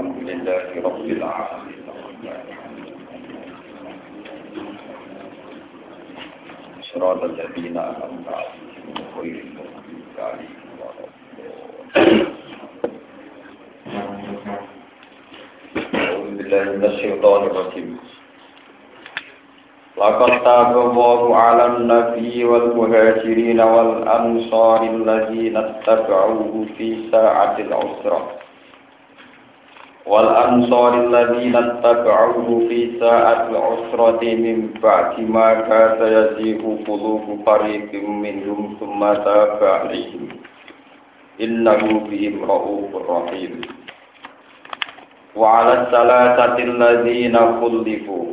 الحمد لله رب العالمين. صراط الذين أنعمت عليهم غير المغضوب عليهم ولا أعوذ بالله من الشيطان الرجيم. لقد تاب الله على النبي والمهاجرين والأنصار الذين اتبعوه في ساعة العسرة. والأنصار الذين اتبعوه في ساعة العسرة من بعد ما كاد يزيغ قلوب فريق منهم ثم تاب عليهم إنه بهم رؤوف رحيم وعلى الثلاثة الذين خلفوا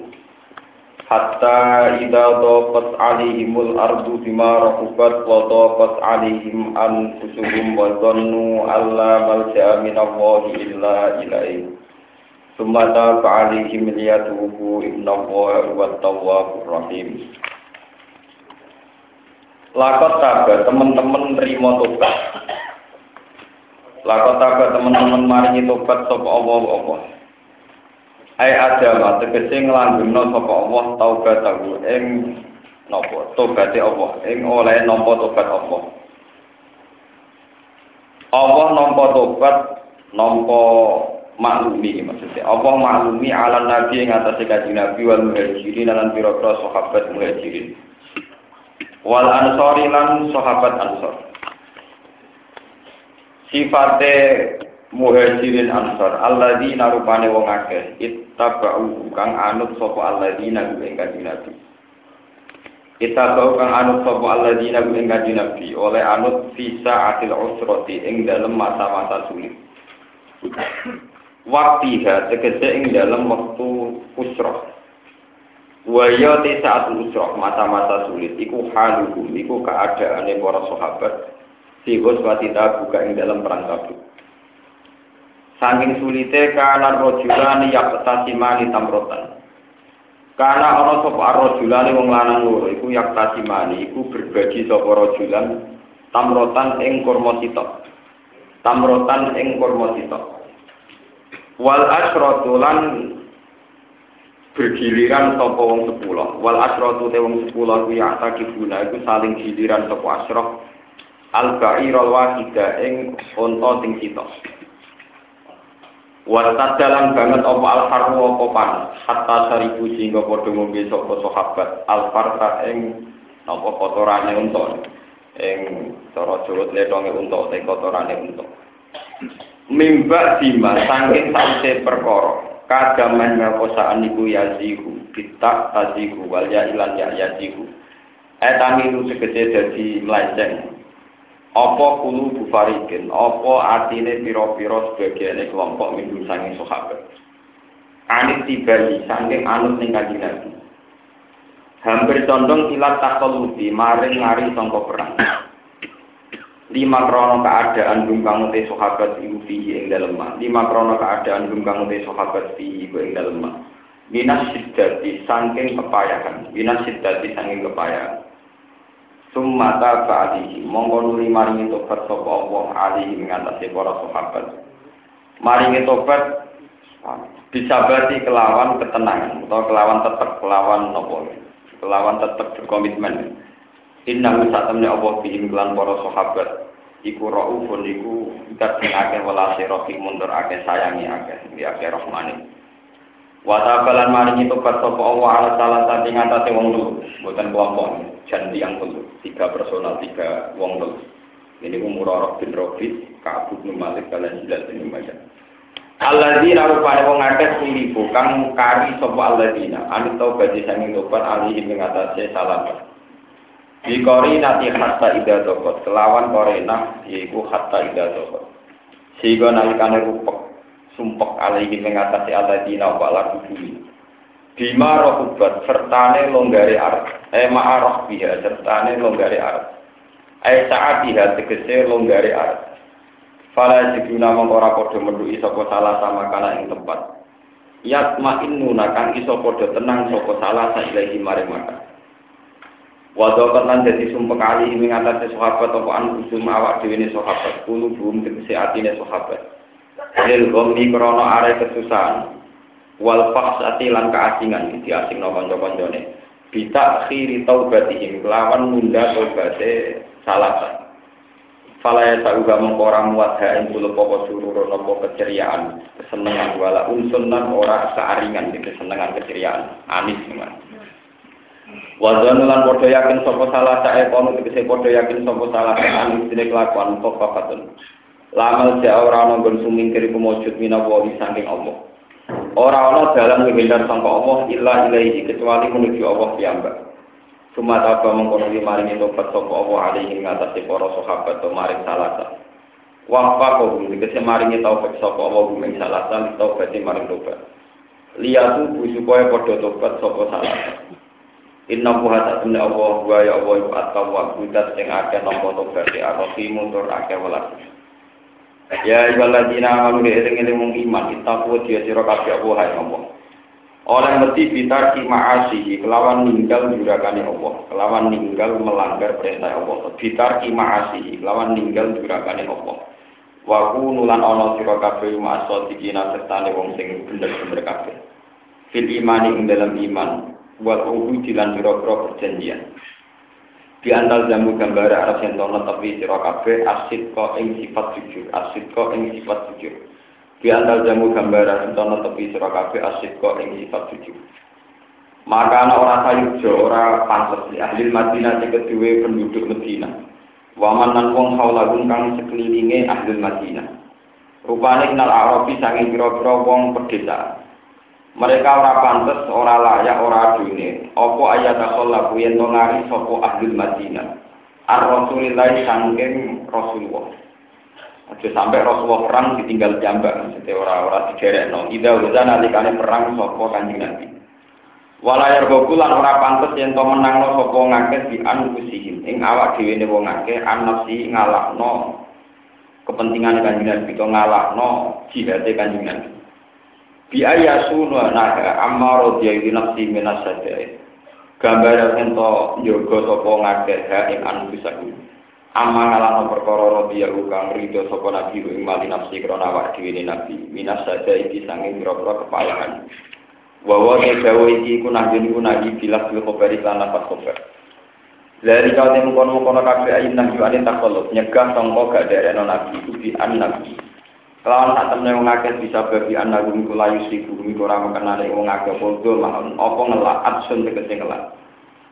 hatta idza daqat alaihimul ardu bima rahubat wa daqat an anfusuhum wa dhannu alla malja'a min Allahi illa ilaihi summa tafa alaihim liyatubu inna Allaha huwa tawwabur rahim Lakot tabe teman-teman terima tobat. Lakot tabe teman-teman maringi tobat sapa Allah Allah. Ai adama tegese nglanggengno sapa Allah taubat tahu ing napa? Tobaté Allah. Ing oleh nampa tobat Allah. Allah nampa tobat nampa maklumi maksudnya. Allah maklumi ala nabi ing atase kanjeng nabi wal muhajirin lan pira-pira sahabat muhajirin. Wal ansori lan sahabat ansor. Sifate muhajirin ansor alladzina rupane wong akeh ittaba'u kang anut sapa alladzina ing kanjeng Nabi. Ittaba'u kang anut sapa alladzina ing kanjeng Nabi oleh anut visa atil usrati ing dalem masa-masa sulit. Waktiha tegese ing dalem wektu usrah. Waya te saat usrah masa-masa sulit iku haluhum iku keadaane para sahabat Sihus watita buka ing dalam perang tabuk Saking sulite kana rojulani yaktasimani tamrotan. Karena ana sapa rojulani wong lanang loro iku yaktasimani iku berbagi sapa rojulan tamrotan ing kurma. Tamrotan ing kurma sitok. Wal asratu lan bergiliran sapa wong sepuluh. Wal asratu te wong sepuluh kuwi atakibuna iku saling giliran sapa asrah. Al ba'irul wahida ing unta sitok. Wasat dalam banget apa al harmu apa panas hatta saribu sehingga padha ngombe sapa sahabat. Al farta ing napa kotorane unta ing cara Jawa letonge unta te kotorane unta mimba dima saking sause perkara. Kadaman ngakosaan iku yazihu kita tazihu wal ya ilan ya yazihu. Etami lu segede dadi melenceng apa kulu bufarikin, apa atine piro-piro sebagian kelompok minggu sanging sahabat. Anit tibali, sanging anut ning kanjeng Nabi. Hampir condong ilat takolubi, maring ngari sangka perang. Lima krono keadaan bungkang te sahabat iku fihi ing dalem Lima krono keadaan bungkang te sahabat fihi iku ing dalem Minas siddati sangking kepayahan, minas siddati sangking kepayahan. Sumata ba'dihi mongko nuli maringi tobat sapa Allah alihi ngatasi para sahabat. Maringi tobat disabati kelawan ketenangan atau kelawan tetap kelawan nopo kelawan tetap berkomitmen. Inna satamnya Allah bihim kelan para sahabat iku raufun iku ikat akeh welase rohim mundur akeh sayangi akeh di akeh rahmani. Watabalan maringi tobat sapa Allah ala salah satu ngatasi wong dulu, bukan kelompok jan yang dulu, tiga personal, tiga wong dulu. Ini umur bin Robi, Ka'ab bin Malik, kalian jelas bin Umayyah. Alladzina rupane wong akeh silibu kang kari sapa alladzina anu taubat sanging tobat alihi ing atase salam. Bikori nati hatta ida tokot kelawan korena yaiku hatta ida tokot. Sehingga nalikane rupek sumpek alaihi mengatasi alladzina wa la bumi. Bima rohubat sertane longgare arep. Eh ma'arah biha sertane longgare arep. Eh saat biha tegese longgare arep. Fala jiduna mengora podo menduki sapa salah sama kana ing tempat. Yat ma'innuna kang iso podo tenang sapa salah sa ilahi mare makan. Wadah lan jadi sumpek kali mengatasi sahabat apa an kusum awak dhewe ne sahabat. Kulo bum tegese atine sahabat. Lil ghammi krana are kesusahan wal faksati lan keasingan diasingno kanca-kancane bisa akhiri taubatihim kelawan munda taubate salah Falaya sauga mengkora muat ha ing kula apa surur napa keceriaan, kesenengan wala unsun lan ora saaringan di kesenengan keceriaan. Anis memang. Wazan lan padha yakin sapa salah sae kono tegese padha yakin sapa salah sae anis dene kelakuan kok papatun. Lamal ja ora ana nggon sumingkir kumujud minawa saking Allah. Ora ana dalan menghindar sangka Allah illa ilaihi kecuali menuju Allah piyambak. Cuma taba mengkono di maring tobat sapa Allah alaihi ngatasi para sahabat to maring salasa. Wafqa kau dikese maringi taufik sapa Allah gumeng salasa taubat maring tobat. Liyatu supaya padha tobat sapa salasa. Inna buha tak Allah wa ya Allah iku at-tawwab budat sing akeh nampa tobat e ar-rahim tur akeh welas. Ya ibadina amanu eling-eling mung iman itaku dia sira kabeh Allah hai Allah. Oleh mesti bitar ki ma'asihi kelawan ninggal jurakane Allah, kelawan ninggal melanggar perintah Allah. Bitar ki ma'asihi kelawan ninggal jurakane Allah. Wa nulan ana sira kabeh ma'asadikina sertane wong sing bener-bener kabeh. Fil imani dalam iman wal uhudi lan pira-pira perjanjian. Di antal jamu gambar arah sentono tapi sira asid kok ing sifat jujur, asid kok ing sifat jujur. Di antal jamu gambaran entono tepi sira kabeh asyik kok ing sifat jujur. Maka ana ora sayujo, ora pantes di ahli Madinah sing kedue penduduk Madinah. Waman nan wong haulahum kang sekelilinge ahli Madinah. Rupane kenal Arabi sange pira-pira wong pedesaan. Mereka ora pantes, ora layak, ora adune. Apa ayat akholah yen to ngari sapa ahli Madinah. Ar-Rasulillah sangking Rasulullah. Aja sampai Rasulullah perang ditinggal jambak, maksudnya orang-orang digerek no. Ida udah nalikane perang sopo kanjeng Nabi. Walayar gokulan ora pantes yang to menang no sopo ngakeh di anfusihim. Ing awak dhewe ne wong ngakeh anafsi ngalakno kepentingan kanjeng Nabi to ngalakno jihate kanjeng Nabi. Bi ayasu naga amma radiyallahu nafsi minas sadai. Gambar yang to yoga sopo ngakeh ha ing anfusihim. Amma ngalano perkara dia kang rido sapa nabi ing mali nafsi krana awak dhewe nabi. Minas saja iki sanging pira-pira kepayahan wa wa dawa iki ku nabi ku nabi bilas bil khabar lan nafas khabar. Dari kau temu kono kono kabeh ayin nabi ane takolot nyegah sangka gak dereno nabi di an nabi Kelawan tak temne wong akeh bisa bagi anak gumi kula yusi bumi ora mengenali wong akeh bodoh mahon apa ngelak? Adsun tegese ngelak.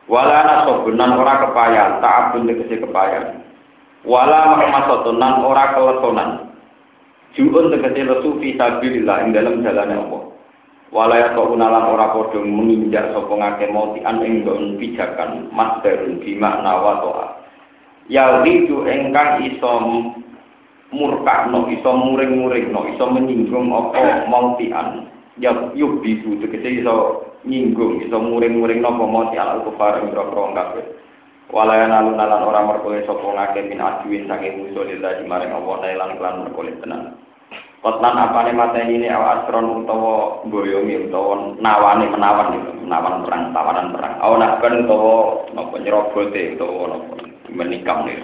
Wala nasobunan ora kepayan tak abun tegese kepayan. Wala mahmasatun nan ora kelesonan. Juun tegese lesu fi sabilillah ing dalam jalan Allah. Wala ya unalan ora padha menginjak sapa ngake moti an ing don pijakan masdarun bi makna wa to'a ya ridu engkang iso murkakno iso muring-muringno iso menyinggung apa mautian ya yuk bisu tegese iso nyinggung iso muring-muringno apa mauti al kufar ing kabeh Walayan alun alan orang merkoleh sopo ngake min aduin saking musuh lillah maring Allah nailan klan merkoleh tenang. Kotlan apa nih mata ini awak astron utawa boyomi utawa nawani menawan itu menawan perang tawanan perang. Awan kan utawa nopo nyerobote utawa nopo menikam nih.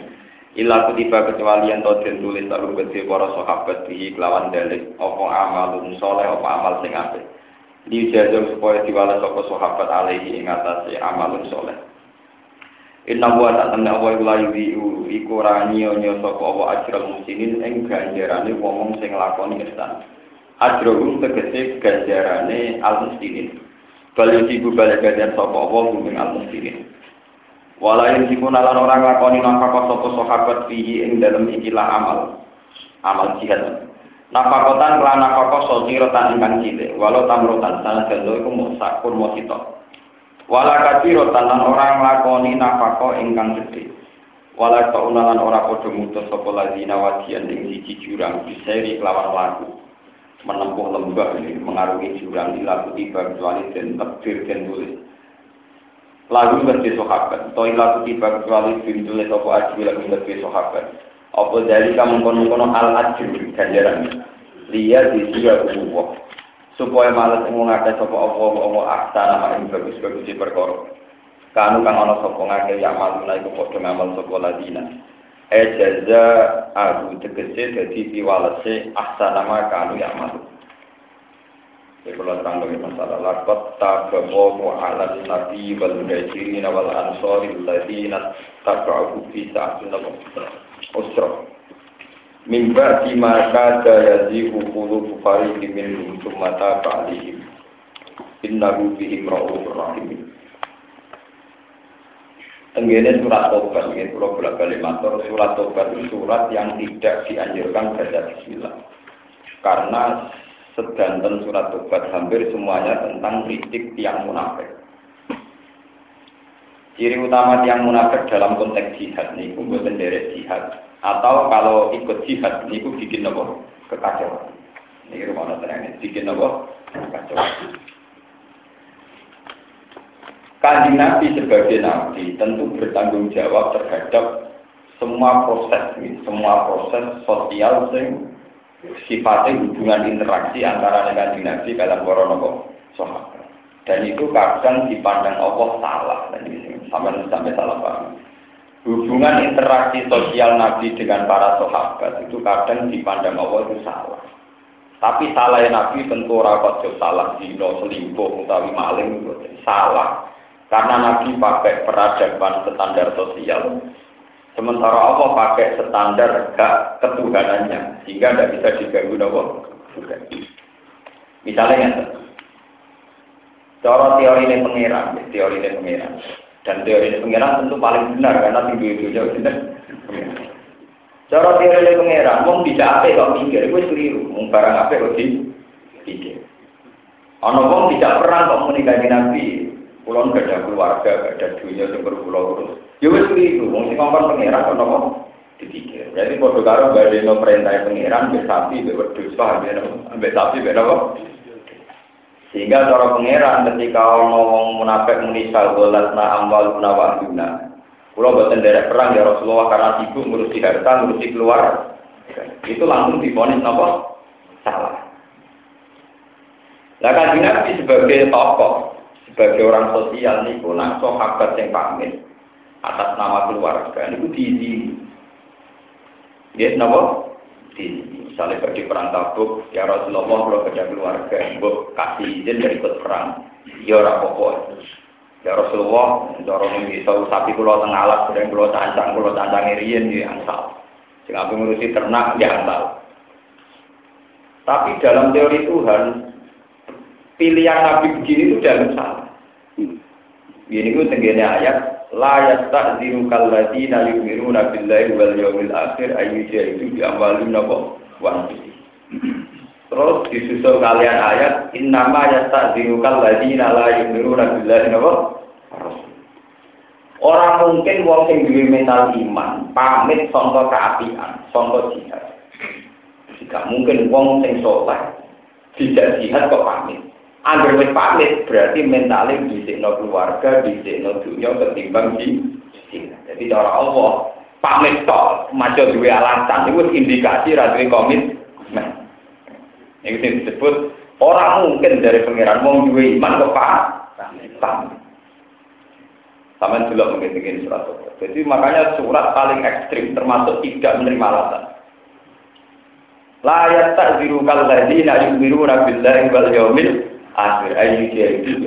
Ila kutiba kecuali yang tau den tulis taru gede para sahabat di kelawan dalik apa amalun soleh apa amal sing apik. Dijajah supaya diwala sapa sahabat alaihi ing atase amalun soleh. Inna wa tak tanda wa iku layu diu iku ora nyo-nyo sapa wa ajral muslimin ing ganjarane wong sing lakoni ihsan. Ajrum tegese ganjarane al muslimin. Bali iku bali ganjar sapa wa ing al Walain sikun lan orang lakoni nafkah sapa sahabat fihi ing dalem ikilah amal. Amal jihad. Nafakotan lan nafkah sosirotan ingkang cilik, walau tamrotan salah jalo iku musak kur mosito. Wala katiro tanan orang lakoni nafako ingkang gede. Wala kaunalan ora padha mutus sapa ladina wadian ing siji jurang diseri kelawan laku. Menempuh lembah ini mengarungi jurang ila tiba kecuali den tebir den tulis. Lagu ngerti sahabat, to ila tiba kecuali tulis apa aji lagu ngerti sahabat. Apa dari kamu kono-kono al ajri ganjaran. Liya di siya supaya malas ing ngake sapa apa apa nama ing bagus-bagus di perkara. Kanu kang ana sapa ngake ya malu iku padha ngamal sapa ladina. Ejaza aku tegese dadi piwalese ahsanama kanu ya malu Ya kalau terang bagi masalah. Lakot tabawu ala nabi wal muhajirin wal ansori ladina taba'u fi sa'atin usra. Min ba'di ma kada yazihu qulubu fariqin minhum thumma taba alaihim innahu bihim ra'ufur rahim. Tenggene surat Tobat, ini kalau bolak balik matur, surat Tobat surat yang tidak dianjurkan baca Bismillah. Karena sedanten surat Tobat hampir semuanya tentang kritik yang munafik. Ciri utama yang munafik dalam konteks jihad ini, bukan dari jihad. Atau kalau ikut jihad ini, bikin apa? Kekacauan. Ini rumah ini, bikin apa? Kekacauan. Kanjeng Nabi sebagai Nabi tentu bertanggung jawab terhadap semua proses, semua proses sosial yang sifatnya hubungan interaksi antara kanjeng Nabi dalam koronopo sahabat. Dan itu kadang dipandang Allah salah, dan sampai sampai salah paham. Hubungan interaksi sosial Nabi dengan para sahabat itu kadang dipandang Allah itu salah. Tapi salah Nabi tentu rapat salah dino selingkuh utawi maling salah karena Nabi pakai peradaban standar sosial, sementara Allah pakai standar hak ketuhanannya, sehingga tidak bisa diganggu Allah. Misalnya ya, cara teori ini pengiran, teori ini pengiran, dan teori ini pengiran tentu paling benar karena tinggi itu jauh benar. Cara teori ini pengiran, mau tidak apa kok mikir, gue keliru, mau barang apa kok di pikir. Ono wong tidak perang kok menikahi Nabi, Kulon gak ada keluarga, gak ada dunia yang berpulau terus. Ya wes itu, mau sih ngomong pangeran kok nopo dipikir. Jadi bodoh karo gak ada no perintah pangeran, be sapi, be wedus, paham ya sapi, nopo. Sehingga cara pangeran ketika ngomong munafik munisal golat na amwal guna. Kulo buatan derek perang ya Rasulullah karena sibuk ngurusi harta, ngurusi keluar. Itu langsung diponis nopo salah. Lah kan Nabi sebagai tokoh sebagai orang sosial nih, nak sahabat yang pamit atas nama keluarga niku diizini. Dia napa? Di misalnya bagi perang tabuk, ya Rasulullah kalau kerja keluarga, bu kasih izin dari ikut perang, ya orang. Ya Rasulullah, dorong ini tahu sapi pulau tengah alat, sedang pulau cancang, pulau cancang irian di angsal. Sing aku ngurusi ternak di angsal. Tapi dalam teori Tuhan, pilihan Nabi begini itu dalam salah. Ini itu ayat la yasta'ziru kalladina yu'minuna billahi wal yawmil akhir ayu itu amwalin napa wa Terus disusul kalian ayat innama yasta'ziru kalladina la yu'minuna billahi napa Orang mungkin wong sing duwe mental iman pamit sangka kaapian, sangka jihad. Jika mungkin wong sing saleh tidak jihad kok pamit. Angger wis pamit berarti mentalnya no keluarga, no dunia ketimbang di. Jadi cara Allah pamit tok maca duwe alasan itu indikasi ra duwe komitmen. Ini disebut orang mungkin dari pangeran mau duwe iman kok pak pamit. Sama juga mungkin surat Jadi makanya surat paling ekstrim termasuk tidak menerima alasan. La yastaziru kal ladina yu'minuna billahi wal yawmil akhir ayu itu di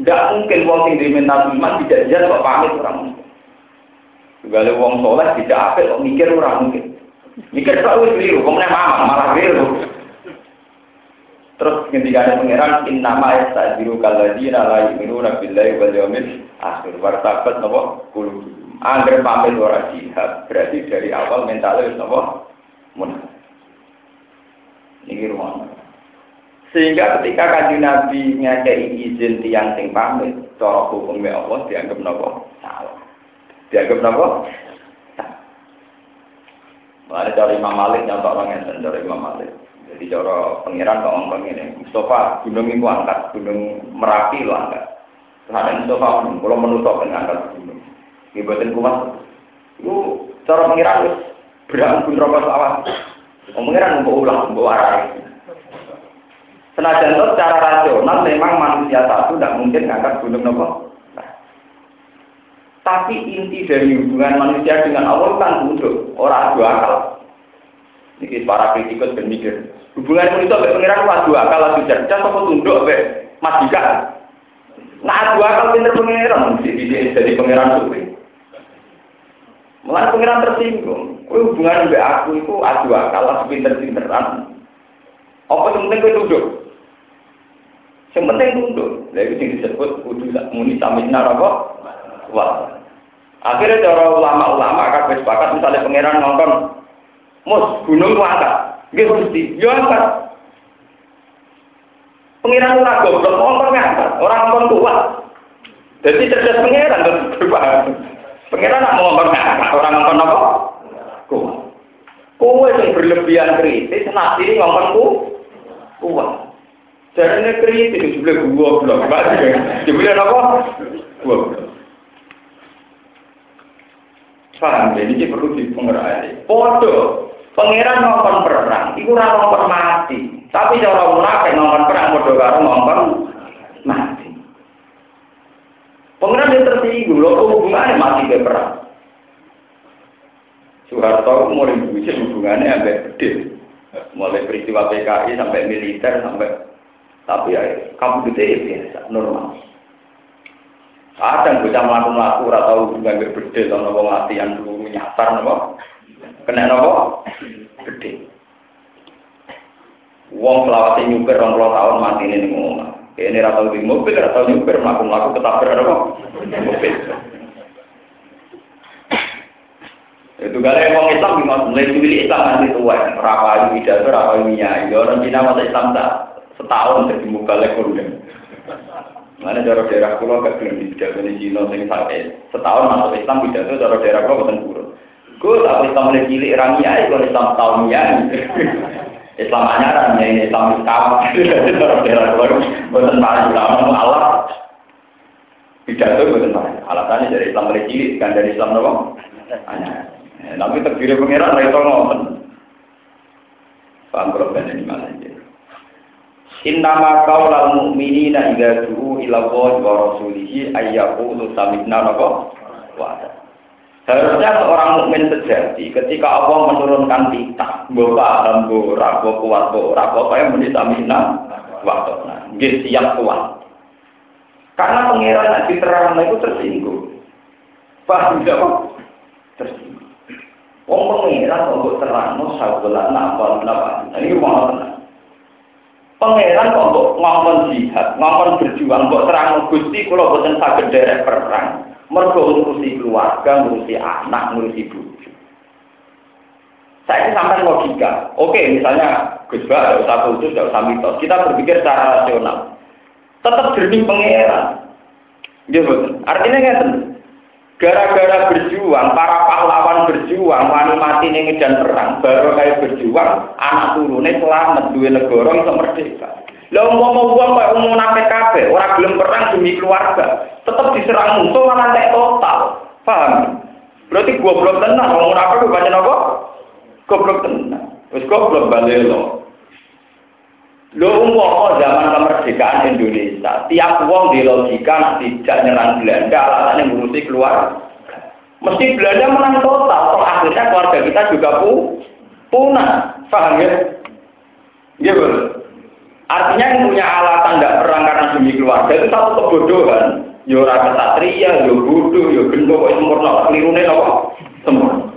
Tidak mungkin wong sing diminta iman tidak jelas kok pamit orang mungkin. Juga wong soleh tidak apa kok mikir orang mungkin. Mikir selalu keliru, kemudian mama malah keliru. Terus ketika ada pangeran innama yastajiru kalladina la yu'minuna billahi wal yawmil akhir wartabat napa kulu. Angger pamit ora jihad berarti dari awal mentalnya wis napa munafik. Ini rumah. Sehingga ketika kaji Nabi ngakei izin tiang sing pamit, cara hukumnya Allah dianggap nopo salah. Dianggap nopo Mulai dari Imam Malik nyontok orang yang dari Imam Malik. Jadi cara pengiran kok ngomong ini, Mustafa gunung itu angkat, gunung Merapi lo angkat. Ada Mustafa, kalau menutup dengan angkat gunung. Ibatin kuat. Itu cara pengiran berangkut rokok sawah. Pengiran mau ulang, mau arah. Senajan itu secara rasional memang manusia satu tidak mungkin ngangkat gunung nopo. Nah. Tapi inti dari hubungan manusia dengan Allah kan tunduk, orang adu akal. Ini para kritikus berpikir, hubungan manusia dengan pengiran adu akal, adu cerdas, apa tunduk, apa majikan. Nah adu akal pinter pengiran, jadi pengiran suwi. Mulai pengiran tersinggung, hubungan dengan aku itu adu akal, pinter-pinteran. Apa yang penting gue tunduk? Yang penting tunduk. Yang disebut kudu muni samina apa? Wah. Akhirnya cara ulama-ulama akan sepakat misalnya pangeran nonton mus gunung ku angkat. Nggih yo angkat. Pangeran ora goblok nonton ngangkat, orang nonton kuat. Jadi cerdas pangeran terus Pangeran nak nonton ngangkat, orang nonton apa? Kuat. Kowe yang berlebihan kritis, nanti ngomong ku kuat. Jadi kritis sebelah gua belum, sebelah apa? Belum. Paham ya, ini perlu dipengerai. Podo, pangeran ngomong perang, itu ora ngomong mati. Tapi cara munafik ngomong perang podo karo ngomong mati. Pangeran yang tersinggung, lo hubungannya mati ke perang. Soeharto mulai bujuk hubungannya sampai gede. Mulai peristiwa PKI sampai militer sampai tapi ya kamu gede biasa normal. Kadang bocah melakukan laku atau hubungan berbeda atau nopo latihan dulu nyasar nopo kena nopo gede. Wong selawat nyuper orang puluh tahun mati ini ngomong. Ini rata di mobil, rata nyuper melakukan laku ketabrak nopo mobil. Itu gak yang orang Islam? Mulai civil Islam nanti tua, rapai pidato, rapai minyak. Orang Cina masa Islam tak setahun jadi muka lekor Mana cara daerah pulau gak belum pidato di Cina sing sampai setahun masuk Islam pidato cara daerah pulau bukan kurun. Gue tak Islam mulai cilik ramia itu Islam tahun ya. Islam anyaran ya ini Islam Islam. Cara daerah pulau bukan paling ulama Allah. Pidato bukan paling. Alasannya dari Islam mulai cilik kan dari Islam apa? Anyaran. Tapi terdiri pengiran itu ngomong. Paham kalau ini malah Innama qaulal mu'minina idza du'u ila Allah wa rasulihi ayyaqulu sami'na napa wa Harusnya seorang mukmin sejati ketika Allah menurunkan titah, mbok ora mbok kuat ora apa yang muni samina wa ta'ala. Nggih siap kuat. Karena pangeran nanti terang itu tersinggung. Paham enggak kok? Tersinggung. Wong pangeran kok terang no sawelan napa napa. Ini rumah tenang. Pangeran kok ngomong jihad, ngomong berjuang, kok terang gusti kalau buatan sakit derek perang, mergo ngurusi keluarga, ngurusi anak, ngurusi buju. Saya ini sampai logika. Oke, misalnya Gus Bah, tidak usah khusus, tidak usah mitos. Kita berpikir secara rasional. Tetap jernih pangeran. Gitu. Artinya nggak Gara-gara berjuang, para pahlawan berjuang, wani mati ning dan perang, baru kayak berjuang, anak turunnya selamat, dua negara itu merdeka. Lah mau mau uang kayak umum nape kafe, orang belum perang demi keluarga, tetap diserang musuh malah kayak total, paham? Berarti gua belum tenang, mau apa gue baca nopo? Goblok tenang, terus goblok balik lo. Lo umpama zaman kemerdekaan Indonesia, tiap uang di logika tidak nyerang Belanda, alasannya ngurusi keluar. Mesti Belanda menang total, toh akhirnya keluarga kita juga pu punah, paham ya? Iya betul. Artinya yang punya alasan tidak perang karena demi keluarga itu satu kebodohan. Yo ya ora kesatria, yo ya bodoh, yo ya gendong, kok sempurna, kelirune apa? Sempurna.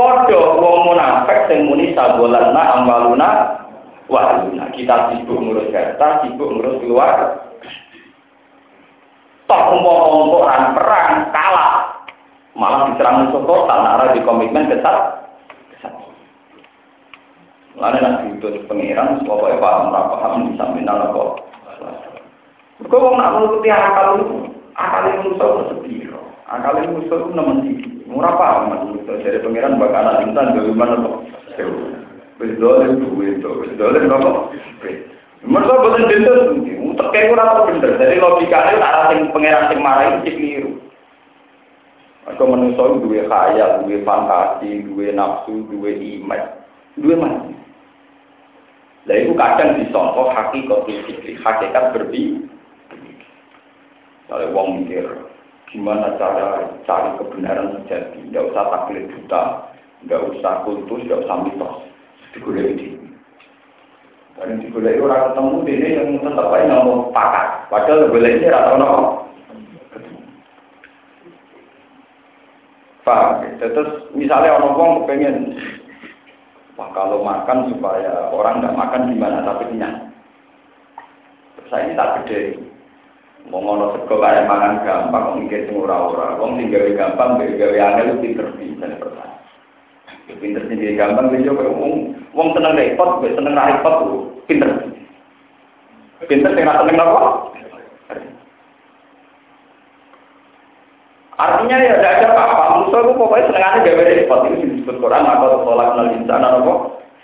Podo wong munafik sing muni sabolana amaluna wahluna. Kita sibuk ngurus harta, sibuk ngurus keluar. Umpama orang perang kalah, malah diserang musuh kota, nara di komitmen besar. Lalu nak diutus pengiran, pokoknya paham, paham, bisa minal kok. Kau mau nak menuruti akal itu, akal itu musuh itu Akal itu musuh itu nemen Murah paham, dari pengiran bakal anak insan, bagaimana kok? Wis dolen duwe itu, wis dolen nopo? Mereka boten bener, tekan ora tau bener. Jadi logikanya arah sing pangeran sing marah itu keliru. Aku menungso duwe khayal, duwe fantasi, duwe nafsu, duwe iman, duwe mati. Lah itu kadang disangka hakikat hakikat berbi. Kalau wong mikir gimana cara cari kebenaran sejati. Tidak usah taklid buta, tidak usah kultus, tidak usah mitos. Digulai ini. Dan digulai orang ketemu ini yang tetap aja ngomong pakat. Padahal digulai ini rata. Pak, terus misalnya orang ngomong pengen Wah kalau makan supaya orang nggak makan gimana tapi kenyang. Saya ini tak gede. Mau ngono sego kayak mangan gampang, kok mikir sing ora-ora. Wong sing gawe gampang, gawe gawe angel pinter bisa pertanyaan. Pinter sing gawe gampang yo kok wong wong seneng repot, kok seneng ra repot pinter. Pinter sing ra seneng apa? Artinya ya tidak ada apa-apa. Musuh itu pokoknya senengannya gawe repot. Itu disebut Quran, maka tolak nal insan apa?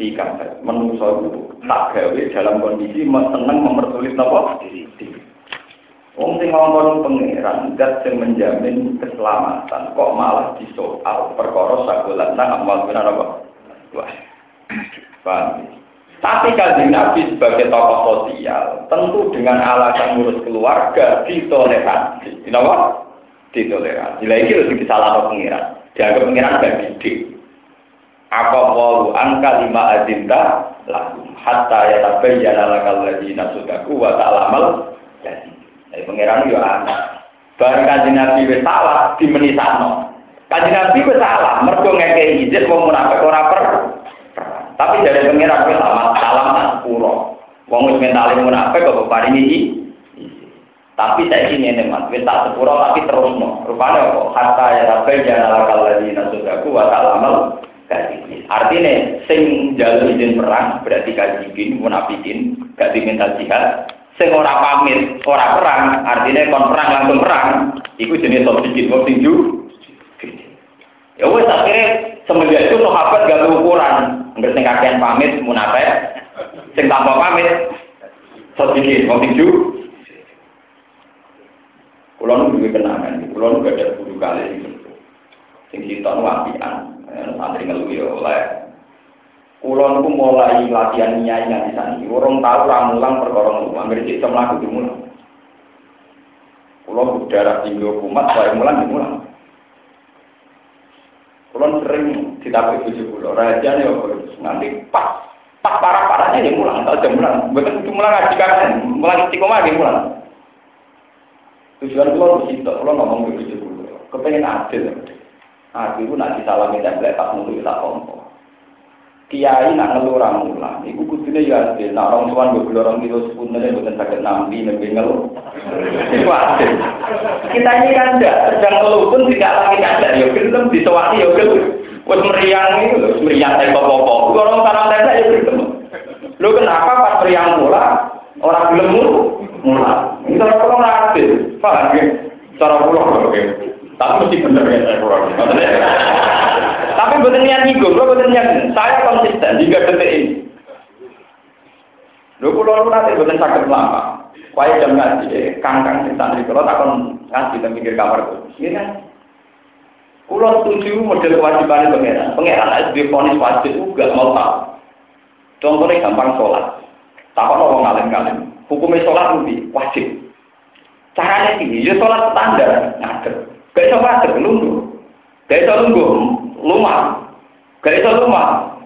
Sikap. Manusia itu tak gawe dalam kondisi seneng mempersulit apa? Wong sing ngomong pangeran zat sing menjamin keselamatan kok malah disoal perkara sakulan nang amal benar apa? Wah. Paham. Tapi kalau Nabi sebagai tokoh sosial, tentu dengan alasan ngurus keluarga ditoleransi. Kenapa? Ditoleransi. Lagi harus disalah pengiran. Dianggap pengiran gak gede. Apa walu angka lima adinta lalu hatta ya tabayyana lakal ladina sudaku wa ta'lamal jadi. Pangeran yo ana. Bareng kanjeng Nabi wis salah dimenisano. Kanjeng Nabi wis salah mergo ngekeki izin wong munafik ora per. Tapi dari pangeran wis salah salam tak puro. Wong wis mentale munafik kok paringi. Tapi saya ini ngene mas, wis tak sepuro tapi terus no. Rupanya kok hatta ya rabbal jana lakal ladina sudaku wa ta'lamal Artinya, sing jalur izin perang berarti kajibin, munafikin, gak diminta jihad, sing ora pamit, ora perang, artinya kon perang langsung perang, itu jenis bikin wong tinju. Ya wes akhirnya semenjak itu sahabat gak ukuran, nggak sing kakean pamit munafik, sing tanpa pamit bikin wong tinju. Kulo nu juga kenangan, kulo nu gak ada guru kali. Sing kita nu apian, santri ngeluh ya oleh Kulon ku mulai latihan nyai di sana. Orang tahu ramulang perkara ngomong. Angger cek sama aku dimulai. Kulon udara tinggi kumat, saya mulang dimulai. Kulon sering ditapai tujuh pulau. Raja nih nanti pas pas parah parahnya dia mulang. Tahu jam mulang. Betul itu mulang ngaji kan? Mulang istiqomah dia mulang. Tujuan kulon itu kulon ngomong ke tujuh pulau. Kepengen adil. Adil itu nanti salami template pas mulu kita kompor kiai nak ngeluh orang mulang, ibu kudune ya adil. Nak orang tuan gue beli orang kilo sepunnya bukan sakit nampi nabi ngeluh. Itu adil. Kita ini kan tidak sedang ngeluh pun tidak lagi ada. Ya film disewati ya film. Wes meriang itu, meriang saya popo. Orang sarang saya ya film. Lu kenapa pas meriang mula orang film mula? Ini cara pulang adil, paham ya? Cara pulang oke. Tapi mesti bener ya saya pulang. Tapi bukan niat ngigum, lo bukan niat. Saya konsisten hingga detik ini. Lo pulau lu nanti bukan sakit lama. Kaya jam ngaji, kangkang di santri kalau takon ngaji dan mikir kamar tuh. Ini kan. Kulo setuju model kewajiban pangeran. Pangeran harus difonis wajib juga mau tahu. Contohnya gampang sholat. Takon orang ngalim-ngalim. Hukumnya sholat lebih wajib. Caranya ini, ya sholat standar, ngajar. Gak bisa wajib, lundur. Gak bisa lundur, lumah. Gak lumah.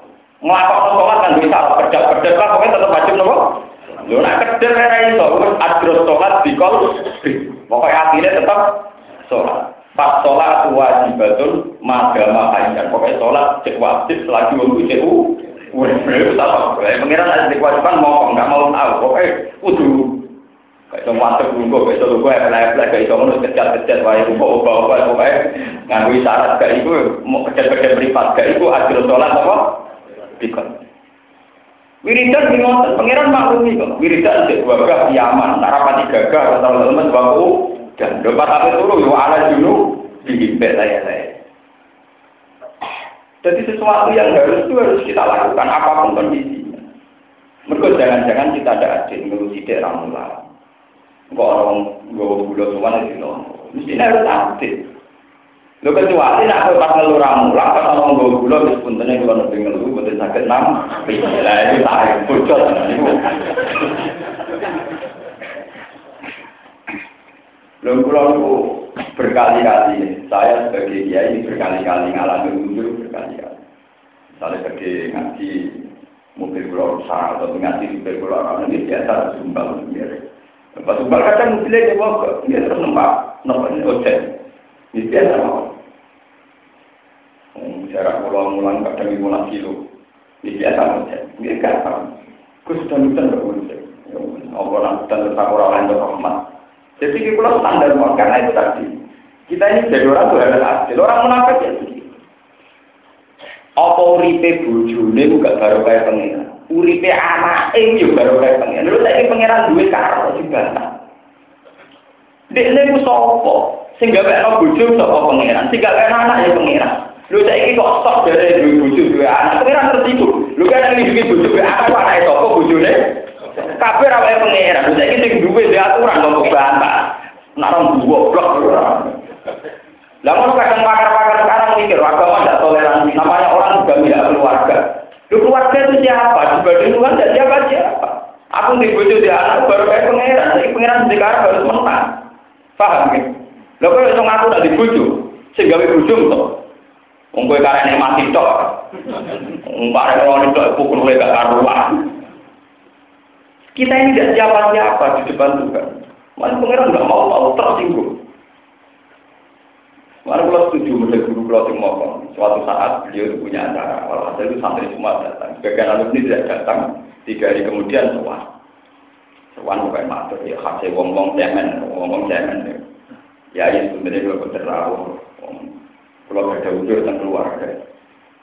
Ngelakok sholat kan bisa kerja-kerja lah, pokoknya tetap wajib nopo. Lu nak ora iso, wis adros sholat dikol. Pokoknya akhirnya tetap sholat. Pas sholat wajibatun magama hayyan. Pokoknya sholat cek wajib selagi waktu cek? Pengiran ada kewajiban mau nggak mau tahu. Pokoknya kudu Kayak masuk tunggu, kayak itu gue pelai-pelai, kayak itu menurut kejar-kejar, wae ubah-ubah, pokoknya nganggu isyarat, kayak itu mau kejar-kejar beripat, kayak itu adil sholat apa? Dikon. Wiridan di ngotot, pangeran maklumi kok. Wiridan di gagah, Yaman, narapati gagah, atau lemes, baku, dan dapat apa turu, yo ala dulu, dihimpit saya-saya. Jadi sesuatu yang harus itu harus kita lakukan, apa pun kondisinya. Mereka jangan-jangan kita ada adil, ngurusi daerah mulai. Kok orang gue semua itu loh. Mesti harus aktif. Lo kecuali nak aku pas ngeluh ramu, lah pas orang gue bulan di sepuntennya kalau nanti ngeluh, betul sakit nam. Lah itu tahu, bocor itu. Belum pulau berkali-kali, saya sebagai dia ini berkali-kali ngalami mundur berkali-kali. Misalnya pergi ngaji mobil pulau rusak atau ngaji mobil pulau orang ini biasa sumbang sendiri. Pas sumbang kadang mobilnya dia bawa dia terus nempak, nempak ini ojek. Ini biasa mau. Jarak pulau mulang kadang lima kilo. Ini biasa ojek. Ini gampang. Gue sudah nutan berkunjung. Allah dan tetap orang lain rahmat. Jadi kita standar karena itu tadi. Kita ini jadi orang tuh harus adil. Orang munafik ya Apa uripe bojone gak baru kayak pengiran. Uripe anak ini juga baru kayak pengiran. Lalu saya pengiran duit karo dibantah. Dek ini ku sopo. Sehingga kayak bojo sopo pengiran. Sehingga kayak anak ya pengiran. Lu saya ini kok stok dari duit bojo duit anak. Pengiran tertidur. Lu kan ini duit bojo duit anak. Anak sopo bojone. Kabeh ra wae pangeran. Saiki sing duwe di aturan kok bantah. Nak orang goblok. Lah ngono kadang pakar-pakar sekarang mikir agama tidak toleransi. Namanya orang juga tidak keluarga. Lu keluarga itu siapa? Dibanding Tuhan tidak siapa siapa. Aku di bojo di anak baru kayak pangeran. Jadi pangeran sekarang harus menang. Paham ya? Lah kok iso ngaku nak di bojo? Sing gawe bojo to. Wong kowe karene mati tok. Wong karene ngono tok pukul gak karuan. Kita ini tidak siapa-siapa di depan Tuhan. Mana pengiran nggak mau mau tersinggung. Mana kalau setuju model guru kalau yang ngomong, suatu saat beliau itu punya acara, kalau ada itu santri semua datang. Sebagian alumni tidak datang, tiga hari kemudian sowan. Sowan bukan matur, ya khasnya ngomong cemen, ngomong cemen. Ya ini sebenarnya kalau berterlalu, kalau ada udur dan keluarga.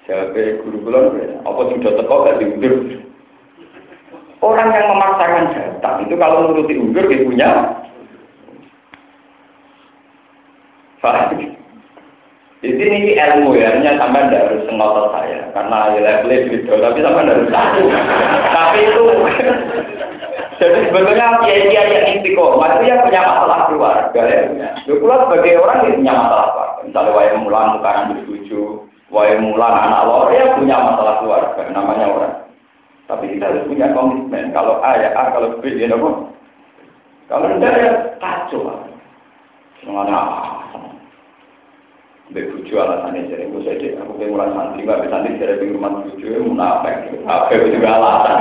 Siapa guru kalau apa sudah teko gak diundur? Orang yang memaksakan datang itu kalau menuruti undur dia punya Jadi ini ilmu ya, hanya sampai tidak harus ngotot saya, karena ya levelnya gitu, tapi sampai harus satu. tapi itu, jadi sebetulnya kiai-kiai yang istiqomah itu yang punya masalah keluarga ya. Keluar sebagai orang yang punya masalah apa? Misalnya wayang mulan bukan bertuju, wayang mulan anak lor ya punya masalah keluarga, namanya orang. Tapi kita harus punya komitmen. Kalau A ya A, kalau B ya apa? Kalau tidak ya kacau. Semuanya Mbak buju alasannya jadi aku saja aku pengen mulai santri bisa santri dari di rumah buju ya munafik apa itu juga alasan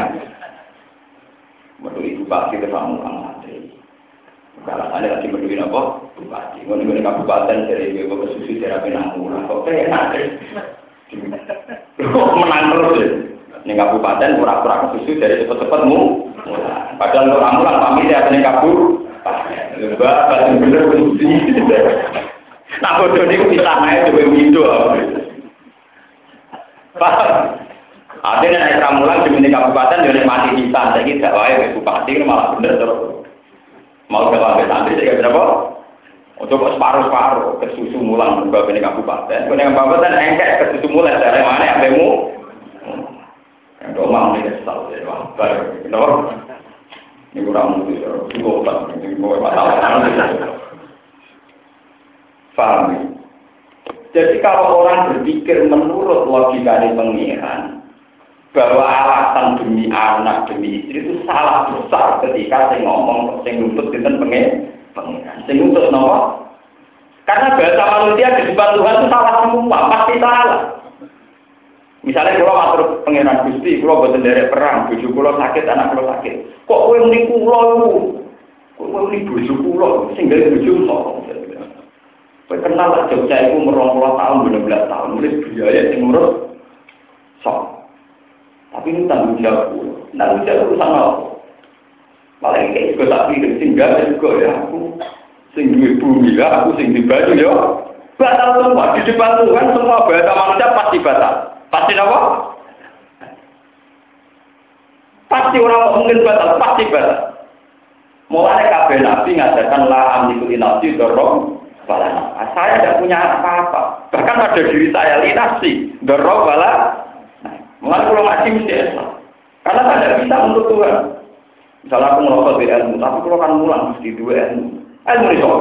Menurut ibu bupati ke kamu orang santri alasannya lagi menurut apa bupati nih kabupaten dari ibu ke susu dari penanggulan kok enak deh menang terus deh Ning kabupaten pura-pura kesusu dari cepet-cepet mu. Padahal untuk ramulan pamit ya ning kabur. Mbak, pasti bener kunci. Nah, bodoh ini bisa naik coba windu. Paham? Artinya naik ramulan di kabupaten jadi mati kita. Saya kira wae bupati ini malah bener terus. Mau ke sampai santri saya berapa? Untuk separuh-separuh ke susu mulang juga ini kabupaten. Kalau yang kabupaten engkek ke susu mulang dari mana yang bemu? Yang domang ini kesal, jadi wabar. Kenapa? Ini kurang mungkin, ini obat, ini mau masalah. Paham Jadi kalau orang berpikir menurut logika dari pengiran, bahwa alasan demi anak, demi istri itu salah besar ketika saya ngomong, saya nuntut dengan pengiran. Saya nuntut nomor. Karena bahasa manusia di depan Tuhan itu salah semua, pasti salah. Misalnya kalau matur pengiran Gusti, kalau buat dari perang, bujuk kalau sakit, anak kalau sakit. Kok muni kula iku? Kok muni bojo kula sing gawe bojo sapa? Kenal lah Jogja iku merong tahun, 12 tahun, mulai biaya sing ngurus sok. Tapi ini tanggung jawab Tanggung jawab urusan apa? Paling kayak juga tak pikir, sing gawe juga ya aku. Sing duwe bumi ya, aku sing di baju ya. Batal semua, di depan Tuhan semua bahasa manusia pasti batal. Pasti apa? Pasti orang mungkin batal, pasti batal. Mulai kabel nabi ngajarkan lah amikul nafsi dorong bala. Saya tidak punya apa-apa. Bahkan pada diri saya linasi dorong bala. Mulai kalau ngaji mesti Islam. Karena saya tidak bisa untuk Tuhan. Misalnya aku merokok di ilmu, tapi kalau kan mulang mesti dua ilmu. Ilmu soal.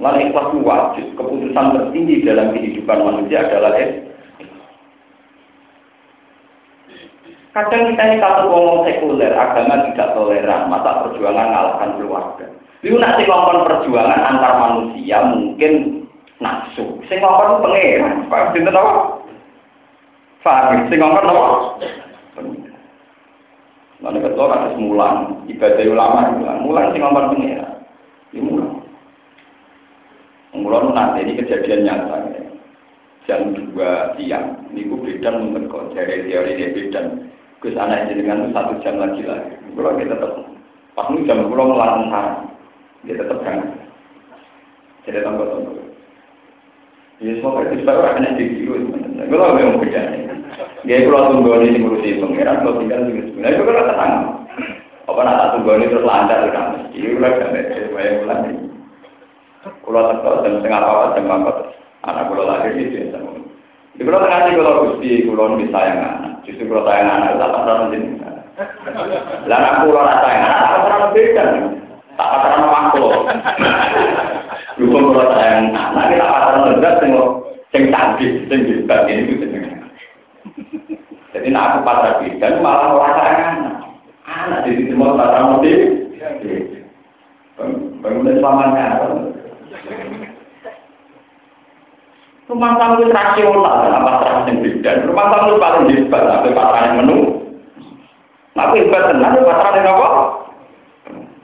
Lalu ikhlas wajib, keputusan tertinggi dalam kehidupan manusia adalah eh. Kadang kita ini kalau ngomong sekuler, agama tidak toleran, masa perjuangan ngalahkan keluarga. Itu nanti ngomong perjuangan antar manusia mungkin nafsu. Sing ngomong Pak Sinten apa? Faham, sing ngomong apa? Lalu ketua kan mulan, ibadah ulama mulan, mulan sing ngomong pengeran. Ini mulan. Mulan nanti ini kejadian nyata. Ya. Jam 2 siang, ini beda menurut dari teori dia beda. Gus anak jenengan satu jam lagi lagi. Kalau kita tetap pas ini jam pulau melarang dia tetap jangan. Jadi tambah tambah. Ya semua itu baru akan jadi dulu. Kalau memang beda. Dia kalau tunggu ini ngurusi pangeran, kalau tinggal di sini. Nah itu kalau tenang. Apa nak tunggu ini terus lancar kan? Iya udah kan? Banyak bulan ini. Kalau tetap jam setengah apa jam apa anak kalau lagi itu ya sama. Di kalau tengah sih kalau gusti kalau bisa yang anak. Justru kalau sayang anak, tak pacaran jenengan. Lah aku kalau sayang anak, pacaran beda. Tak pacaran maklo. Dukung kalau anak, kita pacaran berat, sing sing canggih, sing hebat ini itu jenengan. Jadi nak aku pacaran beda, malah orang sayang anak. Anak di sini mau pacaran mobil. Bangunan selamanya. Rumah tangga rasional, apa terang yang beda. Rumah tangga paling hebat, tapi pasangan menu. Tapi hebat tenang, pasangan yang apa?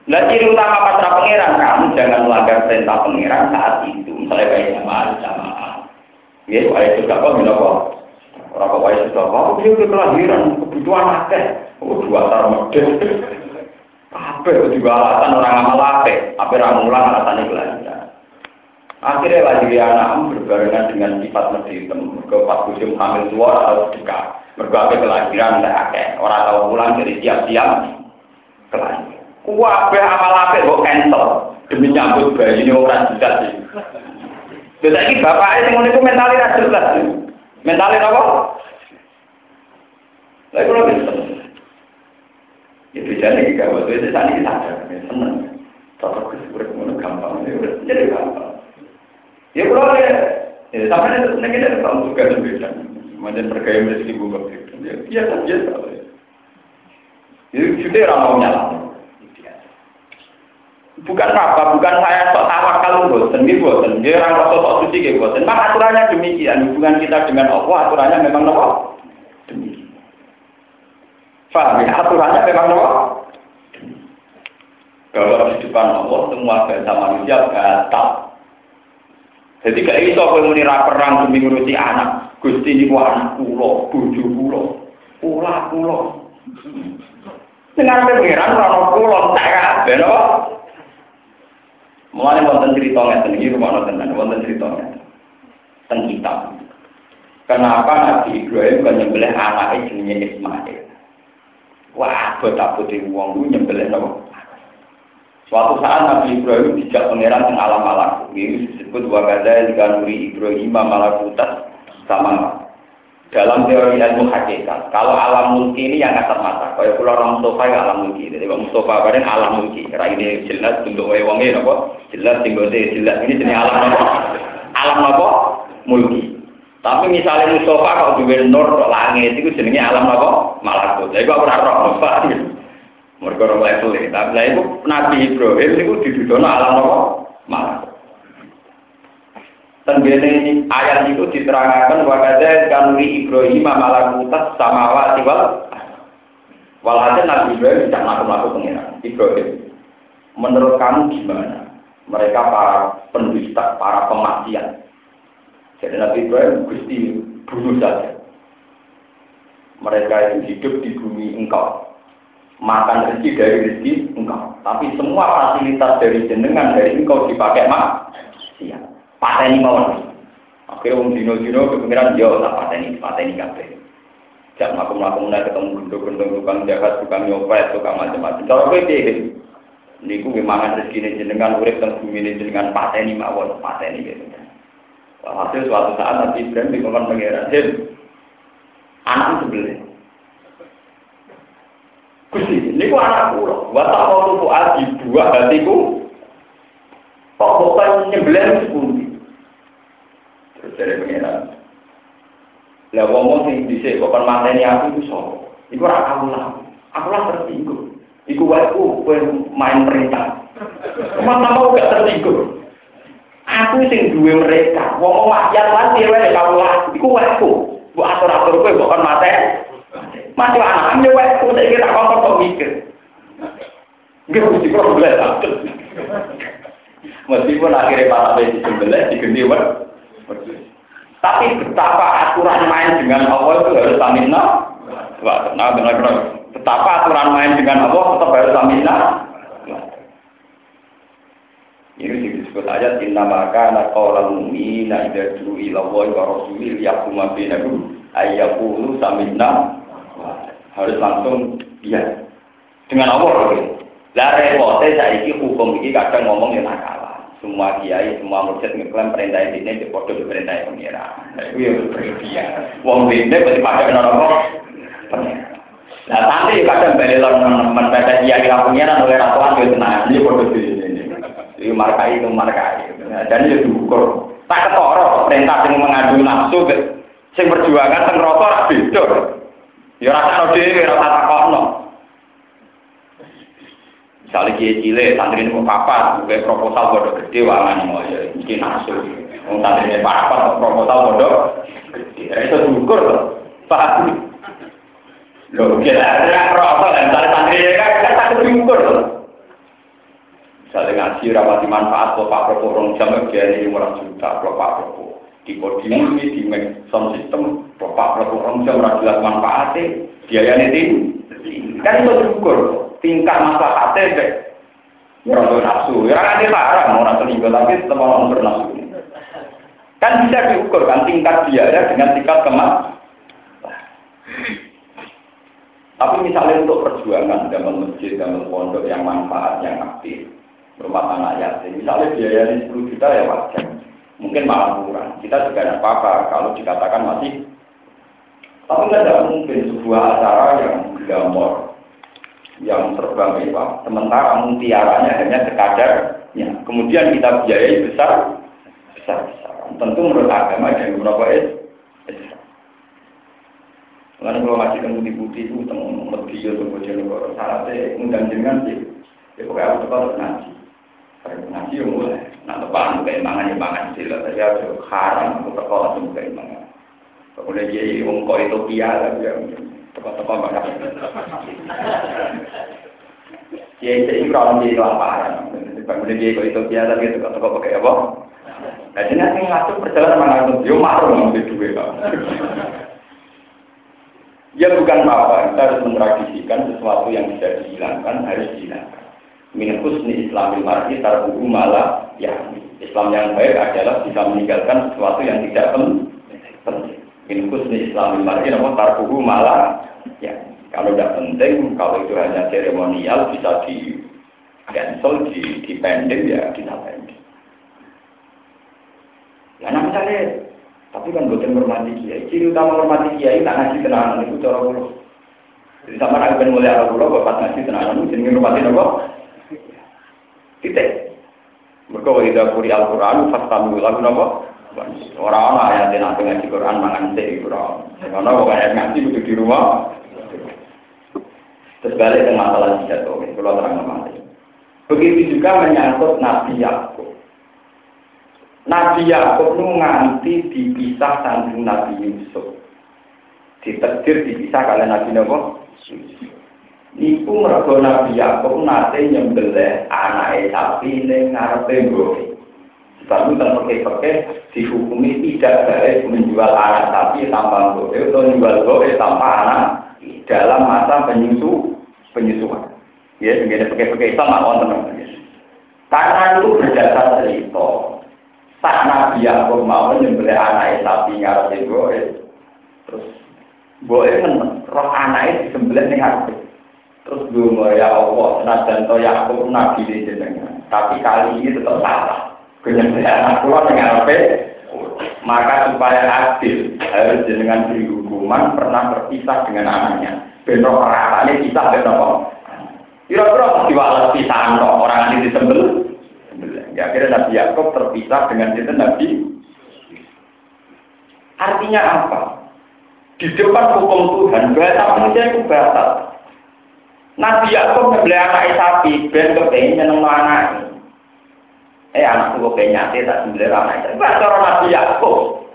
Nah, ciri utama pasrah pangeran, kamu jangan melanggar perintah pangeran saat itu. Misalnya kayak jamaah, jamaah. Ya, kayak sudah kok, bila kok. Orang kok kayak sudah kok, dia udah kelahiran, kebutuhan akeh. Oh, dua tar model. Apa juga alasan orang amal apa? Apa orang mulang alasan kelahiran. Akhirnya lagi anak berbarengan dengan sifat mesti hitam. Ke pas musim hamil tua harus dekat. Berbagai kelahiran tidak. Orang tahu pulang dari siap-siap kelahiran. Wabe amal apa kok cancel demi nyambut bayi ini orang bisa sih. Jadi ini bapaknya yang itu mentalnya jelas. Mentalnya apa? Lagi kalau bisa. Ya bicara lagi kalau itu saat ini sadar, seneng. Tetap kesulitan gampang, jadi gampang. Ya kalau ya, ya sampai itu nanti kita tahu juga beda. Macam bergaya rezeki buka itu, ya biasa biasa. Itu sudah mau nyala. Bukan apa, bukan saya sok tawakal bosen, ini bosen. Dia orang rasa sok suci kayak bosen. Maka aturannya demikian. Hubungan kita dengan Allah, aturannya memang nopo. Demikian. Faham ya? Aturannya memang nopo. Bahwa di depan Allah, semua bahasa manusia batal. Jadi gak iso kowe muni ra perang demi ngurusi anak. Gusti niku anak bojo kula. Kula kula. Sing arepe pengiran ora ono kula tak kabeh no. Mulane wonten cerita ngeten iki rumah tenan, wonten cerita ngeten. Teng kitab. Kenapa Nabi Ibrahim kan nyembelih anaknya jenenge Ismail? Wah, betapa di wong lu nyembelih nopo? Suatu saat Nabi Ibrahim dijak pangeran teng alam malakut. Ini disebut wakada jika nuri Ibrahim malakutas sama dalam teori ilmu hakikat. Kalau alam mulki ini yang kasat mata. Kalau pulau orang Mustafa yang alam mulki. Jadi Bang Mustafa kemarin alam mulki. Karena ini jelas untuk wongnya apa? Jelas tinggal jelas ini jenis alam apa? Alam apa? Mulki. Tapi misalnya Mustafa kalau juga nur langit itu jenisnya alam apa? Malakut. Jadi aku pernah roh. Mereka orang level ini. Tapi saya itu Nabi Ibrahim itu didudono alam apa? Ini ayat itu diterangkan wakadah kanuri Ibrahim malakutas sama wal walhasil Nabi Ibrahim tidak melakukan pengiran Ibrahim. Menurut kamu gimana? Mereka para pendusta, para pemaksiat. Jadi Nabi Ibrahim gusti bunuh saja. Mereka itu hidup di bumi engkau makan rezeki dari rezeki engkau. Tapi semua fasilitas dari jenengan dari engkau dipakai mak. Iya. Pateni mawon. Akhirnya wong dino-dino kepikiran yo tak pateni pateni kabeh. Jak aku mlaku mulai ketemu gendong-gendong tukang jahat, tukang nyopet, tukang macam-macam. Cara kowe piye? Niku mangan rezeki jenengan urip teng bumi jenengan pateni mawon, pateni gitu. Hasil suatu saat nanti Ibrahim dikongkon pangeran, anak sebelah Gusti, ini ku anak kula. Wa tak mau tuku aji dua hatiku. Kok bukan nyembelih. Dari pengiran. Lah ngomong sing dhisik kok mateni aku iku sapa? Iku ora kaulah. Aku lah tersinggung. Iku wae main perintah. Masa mau gak tersinggung. Aku sing duwe mereka. Wong wakyat lan dhewe kaulah. Iku wae. Bu atur-atur kowe kok kon mate. Mati anak yo wae ku tak kok kok mikir. Nggih mesti problem. Meskipun akhirnya para besi sembelih diganti Tapi betapa aturan main dengan Allah itu harus stamina. Wah, nah benar-benar. Betapa aturan main dengan Allah tetap harus stamina. Ini disebut ayat inna maka naqala mu'mina idza du'u ila Allah wa rasulih yaquma bainahum ayyaqulu samina harus langsung iya dengan Allah lah repote saiki hukum ini kadang ngomong yang nakal semua kiai, semua mursyid ngeklaim perintah ini di foto di perintah pengira. Nah, itu yang berlebihan. Wong ini pasti nopo pengira. Nah, nanti kadang balik teman-teman pada kiai pengira oleh ratuan itu tenang. Ini foto di sini. Ini markai itu markai. Dan ini diukur. Tak ketoro perintah yang mengadu nafsu, sing perjuangan teng rata beda. Ya rasa dhewe, rasa takokno. Misalnya dia cilik, santri ini mau papat, gue proposal bodoh gede, wangan mau ya, mungkin nasu. Mau santri ini papat, proposal bodoh gede. Itu diukur loh, paham? Loh, kira ada proposal, dan misalnya santri ini kan, kan tak diukur loh. Misalnya ngaji rapati manfaat, kalau Pak Propo rong jam, dia ini lima juta, kalau Pak Propo. Di podium ini, di sound system, kalau Pak Propo rong jam, rajulat manfaatnya, biaya ini Kan itu diukur tingkat masalah hati Orang nafsu, ya kan ini larang orang selingkuh, tapi tetap orang bernafsu. Kan bisa diukur kan tingkat biaya dengan tingkat kemas. Tapi misalnya untuk perjuangan dalam masjid, dalam pondok yang manfaat, yang aktif, rumah tangga yatim, misalnya biayanya 10 juta ya wajar. Mungkin malah kurang. Kita juga ada apa-apa kalau dikatakan masih. Tapi tidak mungkin sebuah acara yang gambar yang terbang mewah, sementara mutiaranya hanya sekadarnya. Kemudian kita biayai besar, besar besar. Tentu menurut agama dan beberapa es, Karena kalau masih temu di putih itu, temu mediyo temu jenegoro, syaratnya undang jenengan sih. Ya pokoknya aku tetap ngaji. Karena ngaji yang mulai. Nah tepan kayak mangan yang mangan sila, tapi aku haram aku teko langsung kayak mangan. Kemudian jadi wong kok itu piala ya. Teko-teko bakal. Ya itu ikram di lapangan. Kemudian dia itu biasa gitu teko pakai apa? Nah jadi nanti ngatur perjalanan mana itu dia marah di dua. Ya bukan apa, kita harus mentradisikan sesuatu yang bisa dihilangkan harus dihilangkan. Min husni islamil mar'i tarbuhu malah ya Islam yang baik adalah bisa meninggalkan sesuatu yang tidak penting. Min husni islamil mar'i nama tarbuhu malah Ya, kalau tidak penting, kalau itu hanya seremonial bisa di cancel, di, di pending ya kita pending. Ya nah misalnya, tapi kan bukan hormati kiai. Ciri utama hormati kiai tak ngaji tenanan itu cara dulu. Jadi sama nak ben mulai arah dulu, bapak ngaji tenanan itu jadi hormati apa? Titik. Mereka wajib kuri Al-Quran, fastamu lagu Orang-orang ayat yang nanti ngaji Quran mangan sih Quran. Karena orang ngaji itu di rumah, Terus balik ke masalah jihad, oke, kalau terang. Begitu juga menyangkut Nabi Yakub. Nabi Yakub itu nganti dipisah sandung Nabi Yusuf. Ditekdir dipisah kalian Nabi Nabi Niku mergo Nabi Yakub nate nyembelih anake sapi ning ngarepe mbok. Sebab itu pakai-pakai dihukumi tidak baik menjual anak sapi tanpa mbok atau menjual mbok tanpa anak dalam masa penyusu penyusuan. Ya, segini pakai-pakai Islam nggak wonten Karena itu berdasar cerita. Saat Nabi Yakub mau menyembelih anak sapi ngarep itu, terus boleh kan roh anaknya disembelih ngarep. Terus dulu ya Allah, senajan to Yakub Nabi di jenengan. Tapi kali ini tetap salah. Anak kula ning ngarepe maka supaya adil harus jenengan diri hukuman pernah terpisah dengan anaknya. Benro peratane kita benro Kira-kira pasti walau pisahan orang ini disembel. Ya akhirnya Nabi Yakub terpisah dengan itu Nabi. Artinya apa? Di depan hukum Tuhan, bahasa manusia itu batal. Nabi Yakub membeli anak sapi, ben kepengen nyeneng anak. Eh anak gue pengen nyate tak sembelih anak itu. Enggak cara Nabi Yakub.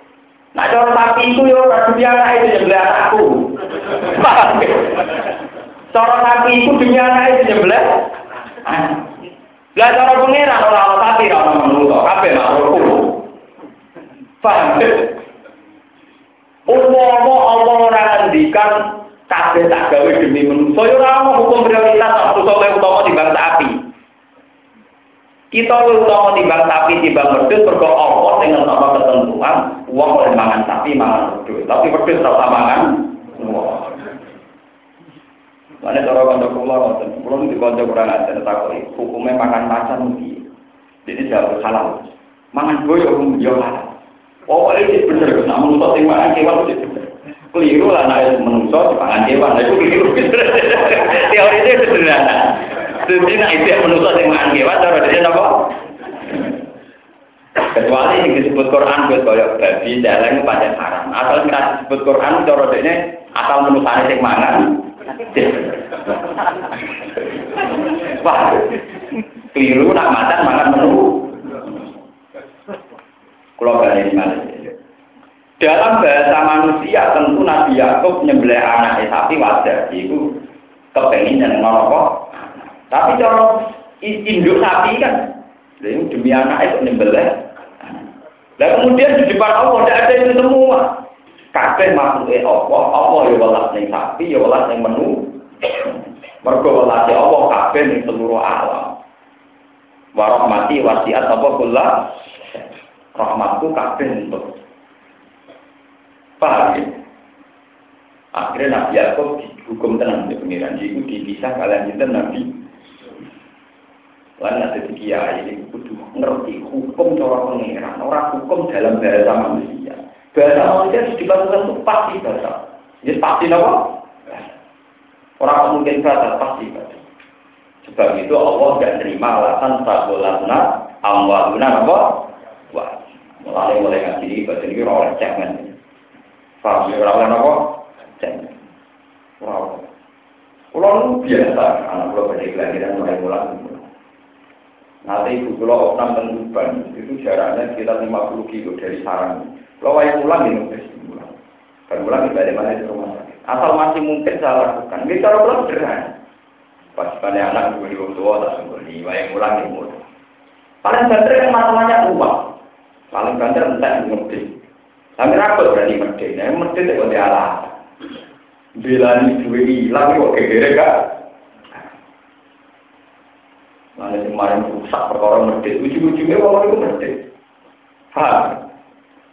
Nah cara sapi itu ya ora demi anak itu nyembelih anakku. Cara sapi itu demi anak itu nyembelih. Lah cara pengiran ora ana sapi ora ana menungso, kabeh makhluk. Paham? Umpama Allah ora ngendikan kabeh tak gawe demi manusa, ya ora hukum prioritas manusa kaya utama dibanding sapi. Kita lu utama timbang sapi timbang wedhus mergo Allah sing ngetokno ketentuan wong oleh mangan sapi mangan wedhus. Tapi wedhus ora mangan Mana cara kanca kula ngoten, kula di kanca kurang ajar takoki, hukumnya makan macan iki. Jadi jauh halal. Mangan boyo yo halal. Oh, ini bener, nak menusuk sing mangan kewan bener. Keliru lah nek menusuk dipangan kewan, itu keliru. Teori itu sederhana. Jadi nak itu menusuk sing mangan kewan, cara dia apa? Kecuali yang disebut Quran buat koyok babi, dalang pada haram. Asal kita disebut Quran, cara dia asal menusuk sing mangan, Wah, keliru nak makan makan menu. Kalau balik Dalam bahasa manusia tentu Nabi Yakub nyembelih anak sapi wajar itu kepengen yang kok. Tapi kalau induk sapi kan, demi anak itu nyembelih. Dan kemudian di depan Allah tidak ada itu semua. Kabeh makhluk Allah, Allah ya welas ning sapi, ya welas ning menu. Mergo welas Allah kabeh ning seluruh alam. Wa rahmati wasiat apa kula rahmatku kabeh untuk. Paham ya? Akhirnya Nabi Yakub dihukum tenang di pengiran. Itu dipisah kalian itu Nabi. Lalu ada kiai ini kudu ngerti hukum cara pengiran. Orang hukum dalam bahasa manusia. Bahasa manusia harus dilakukan itu pasti bahasa. Ini pasti apa? Orang mungkin bahasa pasti bahasa. Sebab itu Allah tidak terima alasan sabolatna amwaluna apa? Wah, mulai mulai ngaji ini bahasa ini orang jangan. Paham ya orang apa? Jangan. Orang. Kalau biasa, anak kalau pada kelahiran mulai mulai. Nanti ibu kalau enam tentuban itu jaraknya sekitar 50 kilo dari sarang. Kalau wayang pulang ini mungkin pulang. Kan pulang di mana di rumah sakit. Asal masih mungkin saya lakukan. Ini cara pulang sederhana. Pas pada anak gue di tua tak sembunyi. Wayang pulang ini mudah. Paling banter kan masalahnya uang. Paling banter entah ngerti. Tapi rapat berani merdek. Nah, itu dia alah. Bila ini duit hilang kok kira gak? Nah, kemarin rusak perkara merdek. Ujung-ujungnya orang itu merdek. Paham?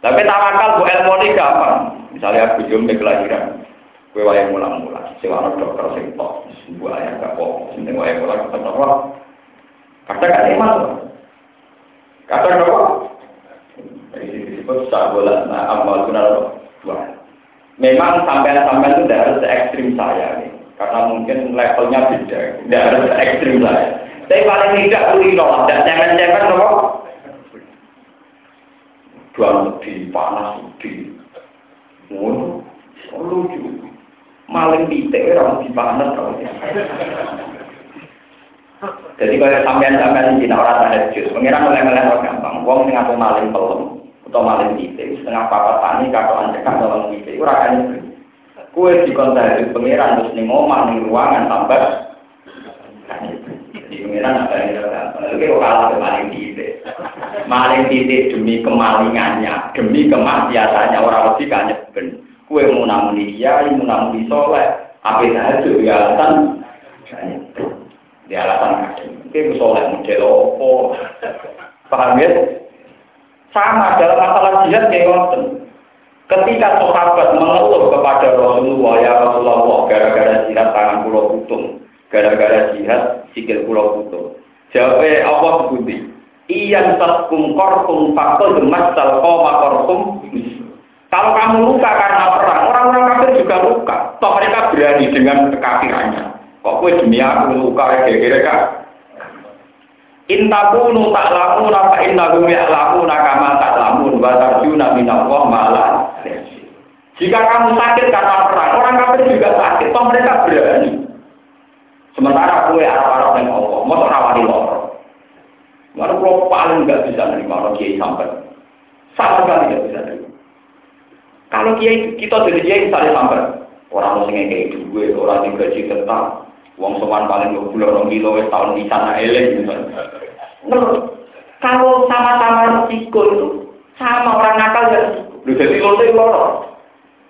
Tapi tawakal bu ilmu ini gampang. Misalnya aku jom kelahiran, gue wayang mulang-mulang. Sewana dokter sing tok, sebuah ayah gak kok, sing wayang mulang ketemu apa? Kata gak iman loh. Kata apa? Dari sini disebut sabola, nah amal guna dua. Memang sampai-sampai itu tidak harus ekstrim saya nih, karena mungkin levelnya beda, tidak harus ekstrim saya. Tapi paling tidak kulino, dan cemen-cemen apa? Jual lebih panas lebih. Ngono, lucu. Maling pitik orang di panas kalau Jadi kalau sampean-sampean di orang ada jus, pengiran mulai-mulai orang gampang. Wong sing atau maling pelem atau maling pitik, setengah papat tani kado ancekan dalam pitik, ora kan Kue di kontak pengiran terus omah ning ruangan tambah. Di pengiran ada yang Lalu kita kalah maling pitik maling titik demi kemalingannya, demi kemaksiatannya orang lebih kan ben. Kue mau namun dia, mau namun soleh, apa itu di alasan, di alasan kasih. Kue soleh model opo, paham ya? Sama dalam masalah jihad kayak ngoten. Ketika sahabat mengeluh kepada Rasulullah, ya Rasulullah, gara-gara jihad tangan pulau putung, gara-gara jihad sikil pulau putung. Jawabnya Allah sebuti, Iyan taskum korkum fakul gemas salkoma korkum. Kalau kamu luka karena perang, orang-orang kafir juga luka. Toh mereka berani dengan kekafirannya. Kok gue demi aku luka ya kira-kira kak? Intakunu tak lamun apa intakum ya lamun nakama tak lamun wa tarjuna minallah malah. Jika kamu sakit karena perang, orang kafir juga sakit, toh mereka berani. Sementara kue arah-arah yang Allah, mau rawani lor. Mana kalau paling nggak bisa nerima orang kiai sampai, sama sekali nggak bisa nerima. Kalau kiai kita jadi kiai misalnya sampai, orang mau kayak gue, orang yang gaji tetap, uang sowan paling dua puluh orang kilo, tahun di sana misalnya. Kalau sama-sama risiko itu, sama orang nakal ya, lu jadi lo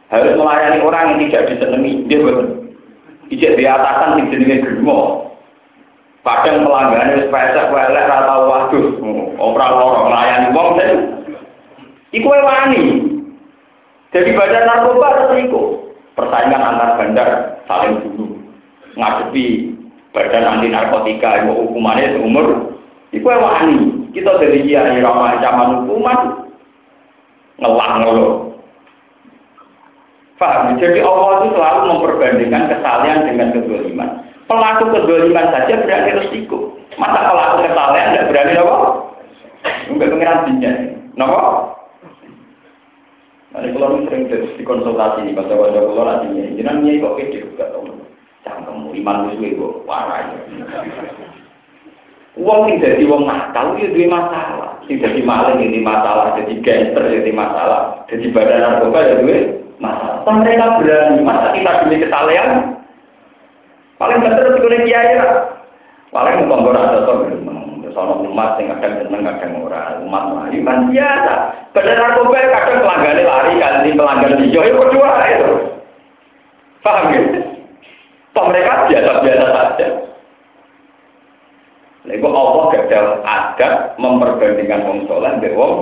harus melayani orang yang tidak disenangi. Dia betul. Ijek di atasan sing jenenge germo. Padang pelanggan wis pesek elek ra tau waduh. Ora loro melayani wong ten. Iku wani. Jadi badan narkoba harus iku. Persaingan antar bandar saling bunuh. Ngadepi badan anti narkotika yang hukumannya seumur. Iku wani. Kita dari kiai ramah ancaman hukuman ngelang ngeluh. Paham? Jadi Allah itu selalu memperbandingkan kesalahan dengan kedoliman. Pelaku kedoliman saja berani resiko. Masa pelaku kesalahan tidak berani apa? Enggak pengiran dinya. Kenapa? Nanti kalau sering di konsultasi nih, baca baca kalau nantinya, jangan nyai kok pede juga tahu. Jangan iman musuh itu warai. Uang yang jadi uang nakal itu dua masalah. Sing jadi maling ini masalah, jadi gangster jadi masalah, jadi badan narkoba ya dua Masa mereka berani, masa kita demi kesalahan? Paling betul itu kuning kiai lah. Paling mau konggor ada tuh, soal umat yang kadang seneng kadang ora umat melayu kan biasa. Kadang narkoba kadang pelanggan lari ganti pelanggan hijau itu kedua itu. Paham ya? Toh mereka biasa-biasa saja. Lalu Allah gak ada memperbandingkan wong soleh dengan wong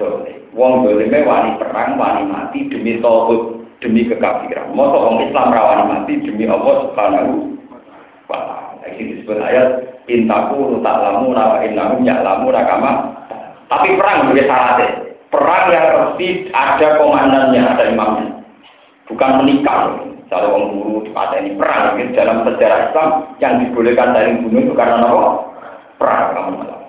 soleh. Wong dolime wani perang, wani mati demi tauhid, demi kekafiran. Masa wong Islam rawani mati demi Allah Subhanahu wa taala. Iki disebut ayat intaku lamu wa innahum ya'lamu kama. Tapi perang sebagai syaratnya. Perang yang pasti ada komandannya, ada imamnya. Bukan menikah. Kalau orang guru di ini perang, ini dalam sejarah Islam yang dibolehkan dari bunuh itu karena apa? Perang kamu malam.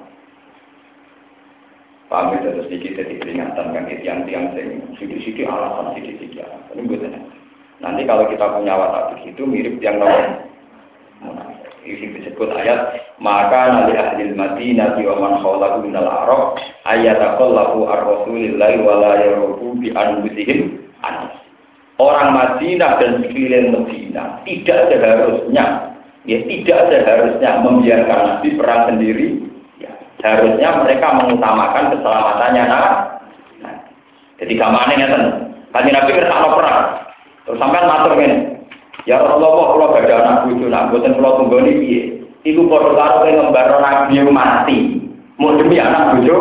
Paham itu terus sedikit jadi peringatan kan tiang-tiang sing sidik-sidik alasan sidik-sidik alasan ini betul. Nanti kalau kita punya watak begitu mirip tiang lawan. Isi disebut ayat maka nanti ahli Madinah wa man khawlahu minal arab ayat aqallahu ar-rasulillahi wa la bi anfusihim anis. Orang Madinah dan sekeliling Madinah tidak seharusnya ya tidak seharusnya membiarkan Nabi perang sendiri Harusnya mereka mengutamakan keselamatannya nah. nah. Jadi gamane ngeten. Kanjeng Nabi kersakno perang. Terus sampean matur ngene. Ya Rasulullah kula badhe anak bojo nak kula tunggoni piye. Iku padha karo ngembarno Nabi mati. Mau demi anak bojo.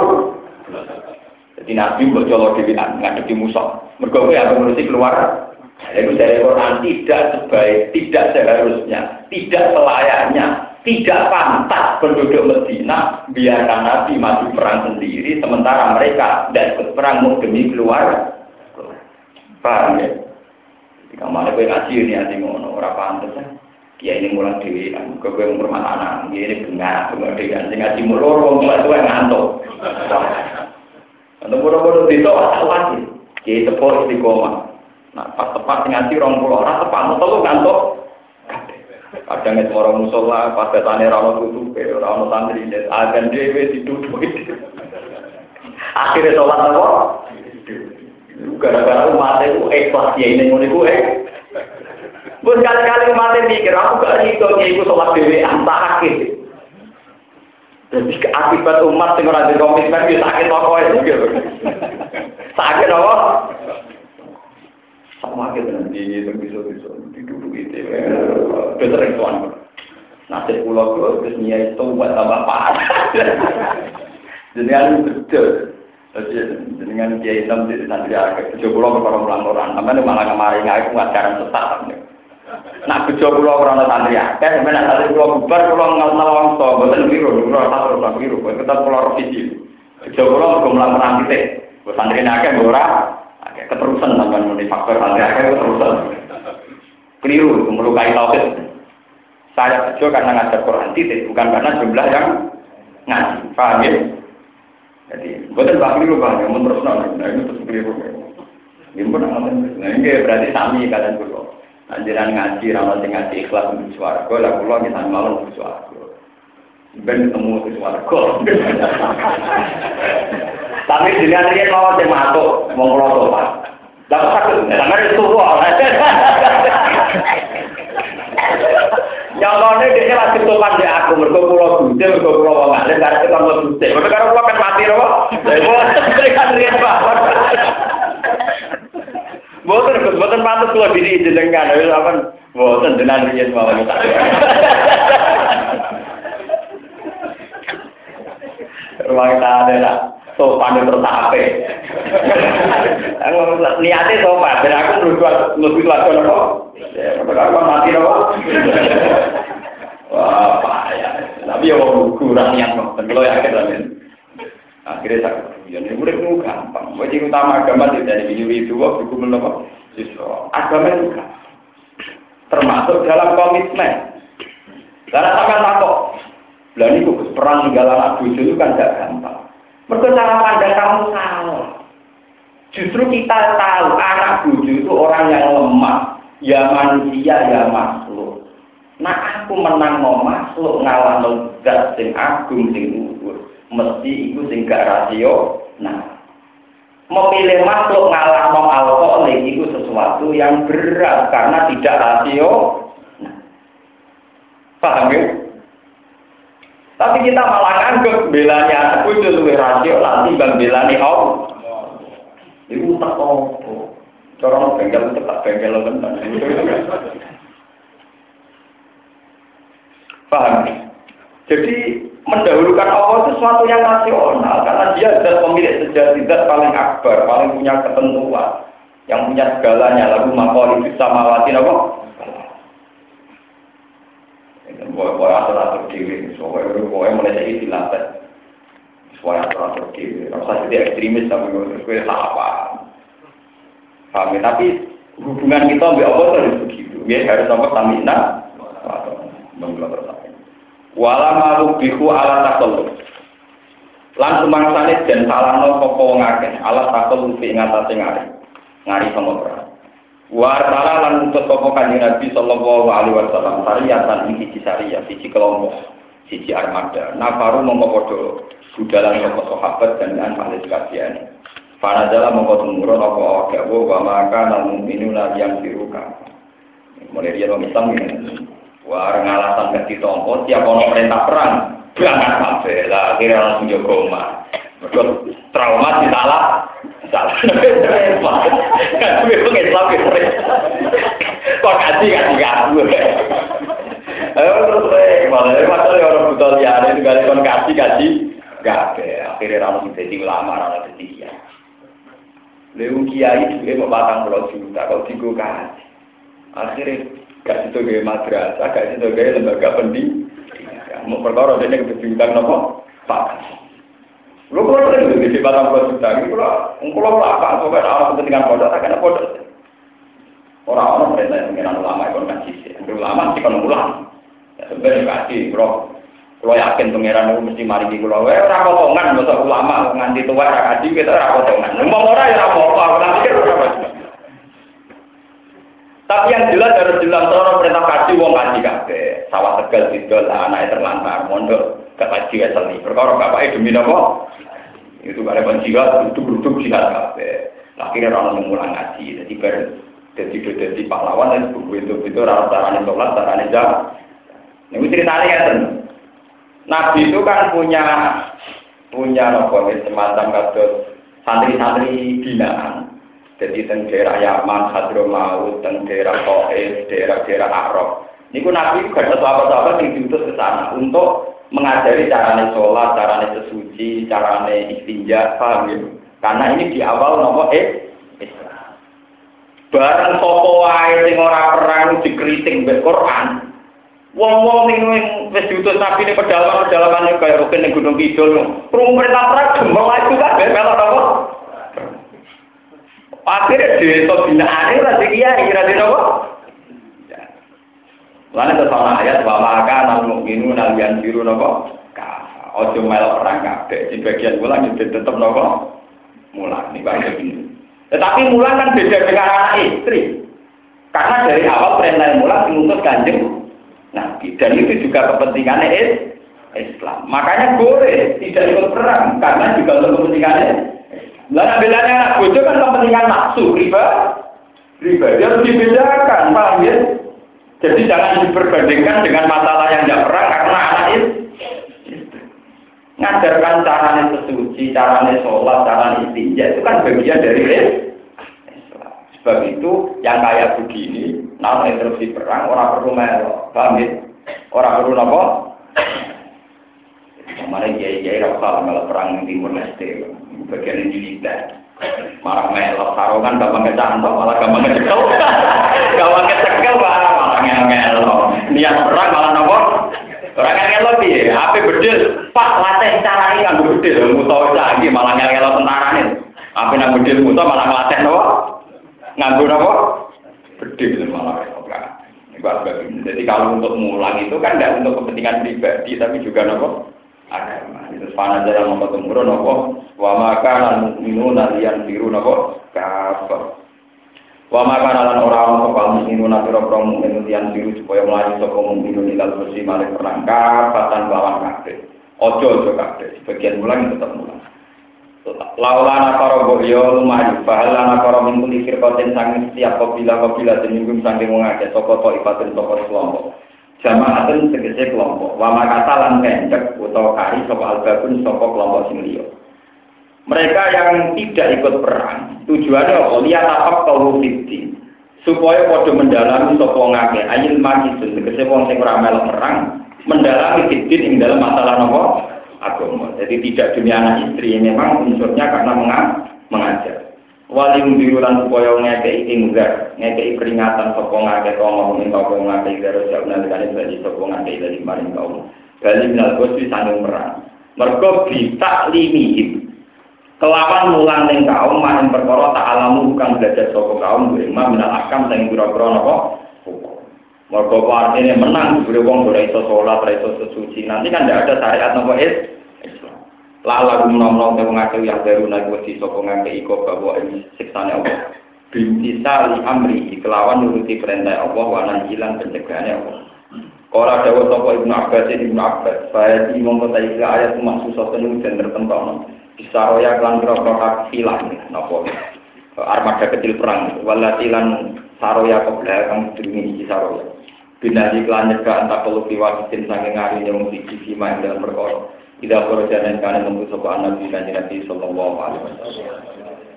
Jadi Nabi mbok colo dhewean ngadepi musuh. Mergo kowe ngurusi keluar itu dari Quran tidak sebaik, tidak seharusnya, tidak selayaknya tidak pantas penduduk Medina biarkan Nabi mati perang sendiri sementara mereka tidak perang mau demi keluar. Paham ya? Jika mana gue ngaji ini hati ngono, ora pantas ya. Kia ini mulai dewi, ke gue rumah anak, dia ini bunga, bunga dewi, anjing ngaji mulur, mulai tua ngantuk. Untuk bodoh-bodoh itu asal lagi, kia tepuk istiqomah. Nah, pas tepat ngaji rong pulau, orang tepat, mau ngantuk, Kadang itu orang musola, pas betane rano tutup, rano santri, akan dewe ditutup. Akhirnya sholat apa? Gara-gara umat itu ikhlas ya ini ngono iku eh. Bun kali-kali umat mikir aku gak iso iku sholat dewe antah akhir. Jadi akibat umat sing ora komitmen ya sakit pokoke. Sakit apa? Sama kita nanti itu bisa bisa duduk itu udah sering tuan. Nasib pulau itu terus niat itu buat tambah parah jadi anu betul dengan kiai hitam di nanti agak tujuh pulau berkorong pulang orang namanya malah kemarin aku ngajaran sesat Nah, bejo kula ora ana santri sampeyan nek santri kula bubar kula ngalal wangsa, mboten biru, kula ora ora biru, kita kula revisi. Bejo kula mergo mulang menang titik. Santri akeh ora keterusan sampai muni faktor ada keterusan keliru melukai tauhid saya bejo karena ngajar Quran titik bukan karena jumlah yang ngaji paham ya jadi bukan bah keliru bang yang terus nah itu terus keliru Ini pun ngoten. Nah, ini berarti sami kalian kula. Anjuran ngaji ramal sing ngaji ikhlas untuk swarga, lah kula nggih sami mawon untuk swarga. Ben ketemu ke swarga. Tapi riyen mawon sing matuk wong kula tobat. Lah sakit, sampeyan itu Nyongone dia lagi topan di aku, mereka pulau bute, mereka pulau wong alim, karena kita mau bute. Mereka karena pulau kan mati loh. Kan rian banget. Boten, boten pantas kalau diri jenengan, tapi apa? Boten dengan rian mau kita. Ruang tak ada lah. Sopan terus ape. Niatnya sopan, dan aku berubah lebih lagi nopo. Mereka kan mati nopo. Wah, ya. Tapi ya mau kurang nopo. Dan kalau yakin lah Akhirnya saya ini murid itu gampang. Wajib utama agama tidak dari video itu, buku menopo. Agama itu. Termasuk dalam komitmen. Karena sampai takut. Lah ini perang tinggal anak itu kan gak gampang. Mereka cara pandang kamu salah. Justru kita tahu anak buju itu orang yang lemah. Ya manusia, ya makhluk. Nah aku menang mau makhluk ngalah zat sing agung sing luhur. Mesti itu sing gak rasio. Nah, memilih makhluk ngalah mau alkoholik itu sesuatu yang berat karena tidak rasio. Nah, paham ya? Tapi kita malah nganggep belanya anak itu lebih rasio nanti bang belani Allah. Itu tak apa. Corong bengkel tetap bengkel tenan. Paham? Jadi mendahulukan Allah itu sesuatu yang rasional karena dia adalah pemilik sejati zat paling akbar, paling punya ketentuan, yang punya segalanya. Lalu makhluk itu sama mawati apa? Pokoknya atur-atur diri, pokoknya pokoknya mulai dari dilatih. Pokoknya atur-atur diri, rasa jadi ekstremis tapi gue apa. Paham ya? Tapi hubungan kita ambil itu harus begitu. Ya harus sama tamina. Wala malu bihu ala takoluk. Lan sumangsane dan salahno sapa wong akeh ala takoluk ing atase ngari. Ngari sama perang. Wa artala lan utus sapa kanjeng Nabi sallallahu alaihi wasallam sariyatan ing siji sariyah siji kelompok siji armada. Nafaru mongko padha budalan sapa sahabat dan an ahli sekalian. Para dalam mongko tumurun apa awake wa maka namun minuna yang siruka. Mulai dia orang Islam ini. Wah, ngalasan ke ditompo, tiap orang perintah perang, berangkat kabeh lah, akhirnya langsung jaga omah. Mereka trauma di salah, salah. Gue pengen itu. Kok kaji kaji aku. Ayo terus eh, malah masalah orang buta liar itu kali kon kaji kaji, gak akhirnya langsung jadi ulama, langsung jadi kiai. Lewu kiai juga mau batang pulau juta, kalau tiga kaji. Akhirnya gak situ gaya madrasah, gak situ gaya lembaga pendidikan. Mau perkara ini kebetulan nopo pak. Lu kalau sering di batang pulau juta, kalau kalau apa? Pokoknya orang kepentingan pondok, tak kena pondok. Orang-orang perintah yang mengenal ulama itu kan sisi. Ulama sih kan ulama. Ya sebenarnya kasih, bro. Kalau yakin pangeran itu mesti mari di pulau, eh orang potongan, masa ulama nganti tua orang kaji kita orang potongan. Ngomong orang ya potongan, nanti kita orang Tapi yang jelas harus jelas orang perintah kaji wong kaji kabeh. Sawah tegal didol anaknya terlantar mondok ke kaji eseli. Perkara bapaknya demi nopo? Itu karena penjiwa duduk-duduk jihad kabeh. Akhirnya orang mengulang ngaji. Jadi ber jadi jadi pahlawan dan buku itu itu rata caranya sholat, caranya jam. Ini ceritanya ya Nabi itu kan punya punya nopo semacam kados santri-santri binaan. Jadi teng daerah Yaman, Hadramaut, teng daerah Taif, daerah-daerah Arab. Niku Nabi juga ada sahabat-sahabat yang diutus ke sana untuk mengajari carane sholat, carane sesuci, carane istinja, paham ya? Karena ini di awal nomor eh Islam. Barang sopo wae sing ora perang dikritik mbek Quran. Wong-wong sing wis diutus Nabi ini pedalaman-pedalaman kaya rukin ning Gunung Kidul. Krungu perintah perang gembel itu kabeh melok apa? Akhirnya desa binaan itu kiai kira kira apa? Lalu terus ayat bahwa maka namun mukminu nalian biru nopo. Ojo melok perang kabeh. Di bagian ulang itu tetap nopo. Mulang nih bang ini. Tetapi mulang kan beda dengan anak istri. Karena dari awal perintah mulang diutus kanjeng. Nah, dan itu juga kepentingannya Islam. Makanya boleh tidak ikut perang karena juga untuk kepentingannya. Lalu bilangnya anak bodoh kan kepentingan nafsu, riba, riba. Dia harus dibedakan, paham ya? Jadi jangan diperbandingkan dengan masalah yang tidak perang karena anak itu ngajarkan caranya sesuci, caranya sholat, caranya istinja itu kan bagian dari. Sebab itu yang kayak begini, nama interupsi perang orang perlu melo, paham ya? Orang perlu apa? Kemarin kiai kiai rasa malah perang di Timur Leste, bagian militer. Malah melok sarungan gampang kecantol, malah gampang kecekel. gampang kecekel malah malah ngelo. Niat perang malah nopo? Orang ngelo piye? Ape bedil, Pak latih carane nganggo bedil, muto lagi malah ngelo tentara nih. Ape nang bedil muto malah ngelatih nopo? Nganggo nopo? Bedil malah Jadi kalau untuk mulang itu kan tidak untuk kepentingan pribadi, tapi juga nopo agama. Itu fana jalan mau ketemu nopo wa maka lan mukminuna liyan biru nopo kafir. Wa maka lan ora ono kaum mukminuna pira pira mukmin liyan biru supaya mlayu sapa mukminun ilal bersih malik perang kafatan lawan kabeh. Ojo ojo kabeh. Sebagian mulang tetap mulang. Laulana para boyo lumayu, bahalana para mingkuli firkotin sangin setiap kopila kopila minggu sangin mengake soko to ibatin soko kelompok. Jamaatin tegese kelompok. Wa makata lan kendek utawa kari sapa albabun sapa kelompok sing liya. Mereka yang tidak ikut perang, tujuannya apa? Lihat apa kau fiti. Supaya pada mendalami sapa ngake ayil majisun tegese wong sing ora melok perang, mendalami fitin ing dalam masalah nopo agama. Jadi tidak demi anak istri memang unsurnya karena mengajar. wali mbirulan supaya ngekei inggar ngekei peringatan sapa ngake kaum mung kau kau ngake garo sak nalikane bali sapa ngake dari maring kaum bali minal kosi sanging merang mergo bisa limi kelawan mulang ning kaum maring perkara tak alamu bukan belajar sapa kaum bima minal akam sing pira-pira napa Mergo artinya menang, diberi wong ora iso sholat, iso sesuci. Nanti kan tidak ada syariat nopo Islam. Lala gumnom-nom te ngake yang baru naik wedi sapa ngake iko bahwa ini siksane Allah. Bintisali amri kelawan nuruti perintah Allah wa hilang pencegahannya Allah. Kala dawuh sapa Ibnu Abbas Ibnu Abbas, saya di mongko ta iki ayat maksusah penuh dan tertentu. Bisaroya kelan kira-kira hilang napa. Armada kecil perang, walati lan saroya ke belakang demi saroya. Binari kelan nyegah antak perlu piwasitin sanging ngari yang siji sima dalam perkara. Tidak perjalanan karena tentu sopa Nabi dan Nabi Sallallahu Alaihi Wasallam.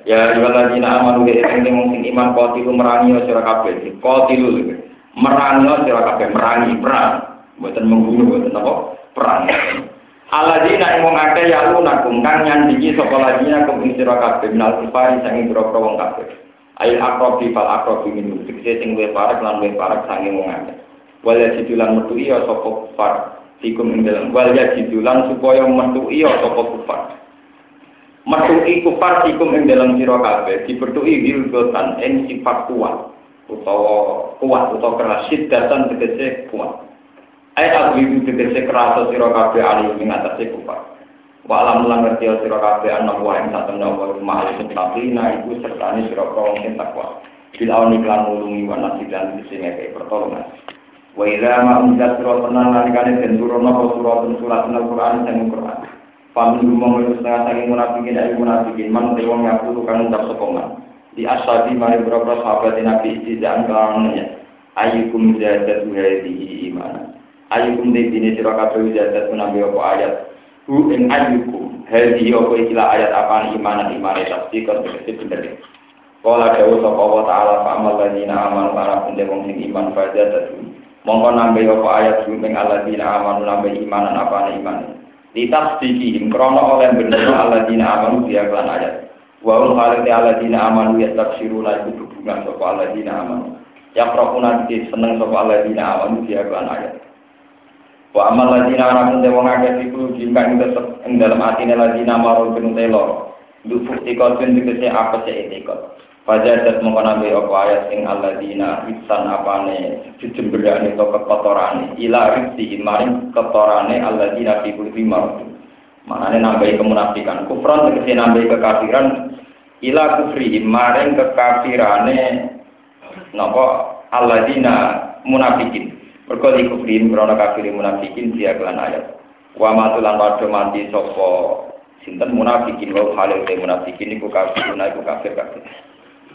Ya nama aman udah ini mungkin iman kotilu merangi sira kabeh. Kotilu merangi sira kabeh merangi perang. Buatan membunuh buatan apa? Perang. Aladina ing wong akeh ya lunakum kang nyandingi sapa ladina kum ing sira kabeh minal kufari sange boro wong kabeh. Ail akrobi fal akrobi min sing luwih parek lan luwih parek sange wong. Wal yajidulan metu iya sapa kufar. Fikum ing dalam wal yajidulan supaya metuki sapa kufar. Metuki kufar fikum ing dalam sira kabeh dipertuki wilgotan ing sifat kuat utawa kuat utawa keras datan tegese kuat. Ay agwidu tegese keras sira kabeh ali ing atase kufar. Wa alam lan ngerti sira kabeh ana wa ing satemene wa ma'al muttaqina iku sertane sira kabeh takwa. Bil awni lan nulungi wa nasilan sing pertolongan Wa idza ma unzat surat tenang nalikane den turun apa surat surat Al-Qur'an sang Qur'an. Famin rumah itu setengah saking munafikin dari munafikin man te wong ngaku tukang ucap sokongan. Di asabi mari beberapa sahabat Nabi istizaan kalangannya. Ayukum zadat hadhihi iman. Ayukum de dine sira kabeh apa ayat. Hu in ayukum hadhihi apa ikilah ayat apa iman iman tasdik kan bener. Kala dawuh sapa wa ta'ala fa amal ladina amal para pun wong sing iman mongko nambah apa ayat suming alladzina amanu nambah imanan apa iman. Litasdiki krono oleh bener alladzina amanu dia kelan ayat. Wa hum khalid alladzina amanu yastabshiruna iku hubungan sapa alladzina amanu. Ya prokuna di seneng sapa alladzina amanu dia kelan ayat. Wa amal ladzina amanu te wong akeh iku jingkang ing dalam atine ladzina maru penutelo Dufuk tikot pun dikese apa sih etikot. Fajadat mengkonabe apa ayat sing alladzina ihsan apane jujemberane to kekotorane. Ila rizki maring ketorane alladzina fi kulli marad. Manane nambahi kemunafikan, kufran tegese nambahi kekafiran. Ila kufri maring kekafirane napa? Alladzina munafikin. Di kufri krana kafir munafikin dia kelan ayat. Wa matulan padha mati sapa sinten munafikin? Wa halil munafikin iku kafir iku kafir kafir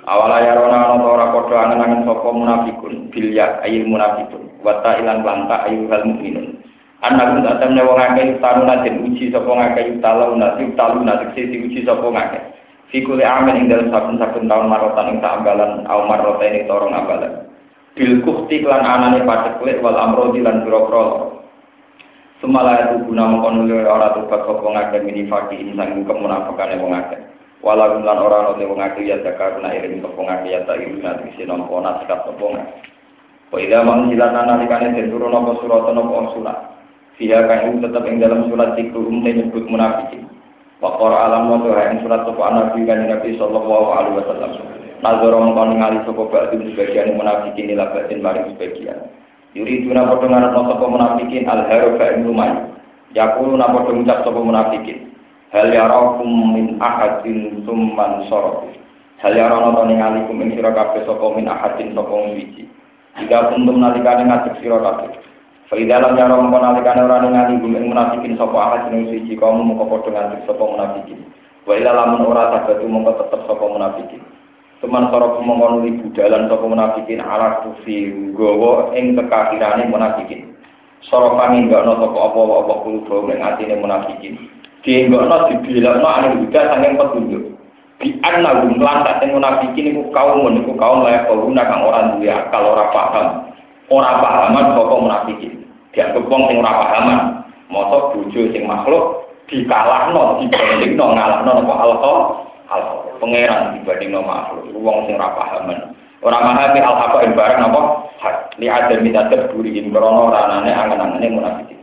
awala ya rona ana ora padha angen-angen sapa munafikun bil ya ayil munafikun wa ta ilan lanta ayu hal mukminun anak tak temne wong akeh taruna den uji sapa ngakeh taluna taluna sing diuji sapa ngakeh Fikuli amin ing dalam saben-saben tahun marotan ing ambalan au marotan ing torong ambalan. Bil kufti klan anane paceklik wal amrodi lan biro Semala itu guna mengkono ora tubat sapa ngakeh mini faki insang kemunafikane wong akeh. Walau lan ora ono wong akeh ya zakaruna iring sapa ngakeh ya tak ibu nanti nampa naskah sapa ngakeh. Wa idza man jilana nalikane den turun apa surat apa surat. Fiha kan tetap ing dalam surat iku umte nyebut munafikin. Wa qara alam wa ing surat sapa nabi kan Nabi sallallahu alaihi wasallam. Nazara mongko ningali sapa ba'du sebagian munafikin ila batin maring sebagian. Yuri tuna padha ngarep sapa munafikin al haru fa lumay. Yaqulu na padha ngucap sapa munafikin. Hal yarakum min ahadin summan sorof. Hal yarana to ningali kum ing sira kabeh sapa min ahadin sapa wiji. Jika kuntum nalikane ngadeg sira kabeh. Faida lam yara mongko nalikane ora ningali kum ing munafikin sapa ahadin siji kaum mongko padha ngadeg sapa munafikin. Wa ila lamun ora tabatu tetep sapa munafikin. Teman sorok mengkonuli budalan sapa munafikin ala kufi gowo ing kekafirane munafikin. Sorokane enggak ono sapa apa-apa kulo ning atine munafikin. Dienggokno dibilakno ane huda saking petunjuk. Bi anna hum lan tak munafikin iku kaum iku kaum layak kaum kang ora duwe akal ora paham. Ora pahaman sapa munafikin. Dianggep wong sing ora pahaman. Mosok bojo sing makhluk dikalahno dibandingno ngalahno apa alkohol al pangeran dibanding no makhluk wong sing ora pahaman ora memahami al ing barang apa hak li ada minta terburi ing krono ranane angen-angene munafik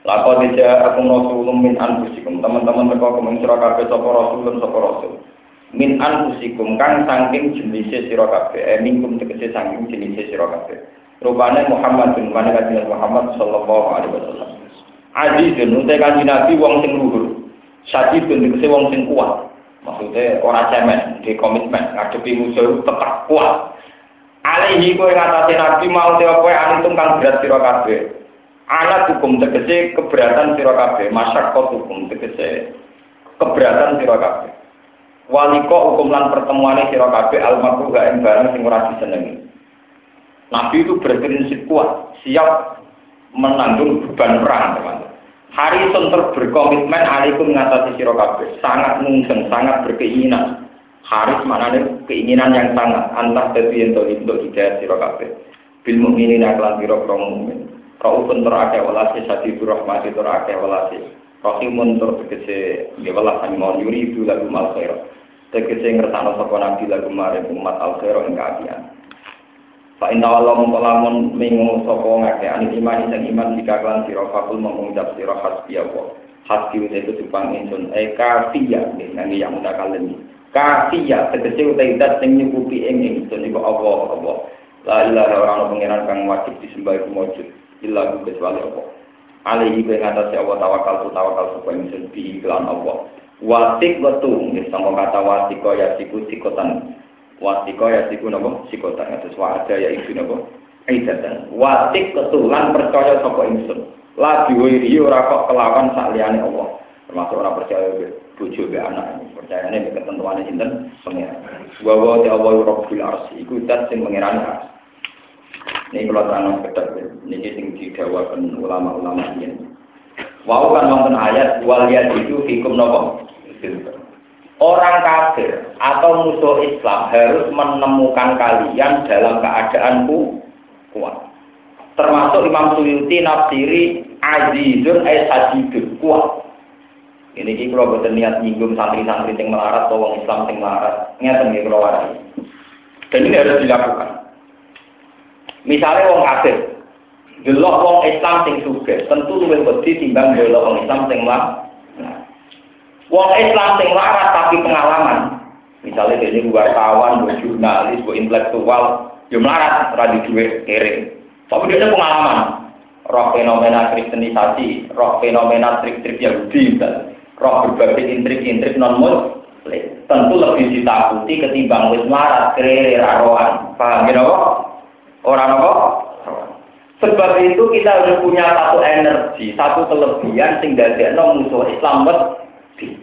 Lako tidak aku rasulun min anfusikum. Teman-teman teko kumeng sira kabeh sapa rasulun sapa rasul. Min anfusikum kang saking jenise sira kabeh. Eh mingkum tegese saking jenise sira kabeh. Rupane Muhammad bin Manaka Muhammad sallallahu alaihi wasallam. Azizun utai kanji Nabi wong sing luhur. Syadidun tegese wong sing kuat. Maksudnya orang cemen, di komitmen, ngadepi musuh tetap kuat. Alihi kowe ngatasi nabi mau tewa kowe anitum kang berat sira kabeh. Anak hukum tegese keberatan sira kabeh, masyarakat hukum tegese keberatan sira kabeh. Waliko hukum lan pertemuan sira kabeh almarhum gak ing barang sing ora disenengi. Nabi itu berprinsip kuat, siap menanggung beban perang, teman. Harrison berkomitmen alaikum mengatasi siro kabeh, sangat mungkin, sangat berkeinginan. Haris mana keinginan yang sangat antah dari untuk untuk hidayah siro kabeh. Bil mukminin aklan siro kaum mukmin. Raufun terake walasi sadi rahmati terake walasi. Rahimun tur tegese ya welas mau yuri itu lagu mal khair. Tegese ngertano sapa nabi lagu mare umat al khair ing kaafian. Fa inna Allah mengkolamun mingu sopo ngake ani iman sing iman jika klan sira fakul mengucap sira hasbi Allah. Hasbi itu supang insun e kafiya nang yang kalian. Kafiya tegese utai dat sing nyukupi ing insun iku Allah Allah. La ilaha ora pangeran kang wajib disembah iku mujud illa kecuali Allah. Alaihi kowe ngatasi Allah tawakal tu tawakal supaya insun bi iklan Allah. Wasik wetu, nggih sama kata wasiko ya siku sikotan Wasiko ya siku nopo sikotan atus ada ya ibu nopo aidatan. Watik ketulan percaya sapa ingsun. Lagi wiri ora kok kelawan sak Allah. Termasuk orang percaya bojo be anak. Percayane be ketentuane sinten pengiran. Wa wa ta Allah rabbul arsy. Iku dat sing mengirani ars. Ini kalau tanah ketat, ini sing didawakan ulama-ulama ini. Wau kan wonten ayat wal itu hukum nopo. Orang kafir atau musuh Islam harus menemukan kalian dalam keadaan kuat. Termasuk Imam Suyuti nafsiri azizun ay sajidun kuat. Ini kita kalau betul niat nyinggung santri-santri yang melarat atau orang Islam yang melarat, nih kalau Dan ini harus dilakukan. Misalnya orang kafir, delok wong Islam sing sugih, tentu luwih wedi timbang delok wong Islam sing melarat. Wong Islam sing larat tapi pengalaman. Misalnya dia ini wartawan, buat jurnalis, buat intelektual, dia melarat, radi duit, kere. Tapi dia pengalaman. Roh fenomena kristenisasi, roh fenomena trik-trik Yahudi, roh berbagai intrik-intrik non tentu lebih ditakuti ketimbang wis marat kere raroan. Paham ya Orang apa? Sebab itu kita harus punya satu energi, satu kelebihan sing dadekno musuh Islam wedi.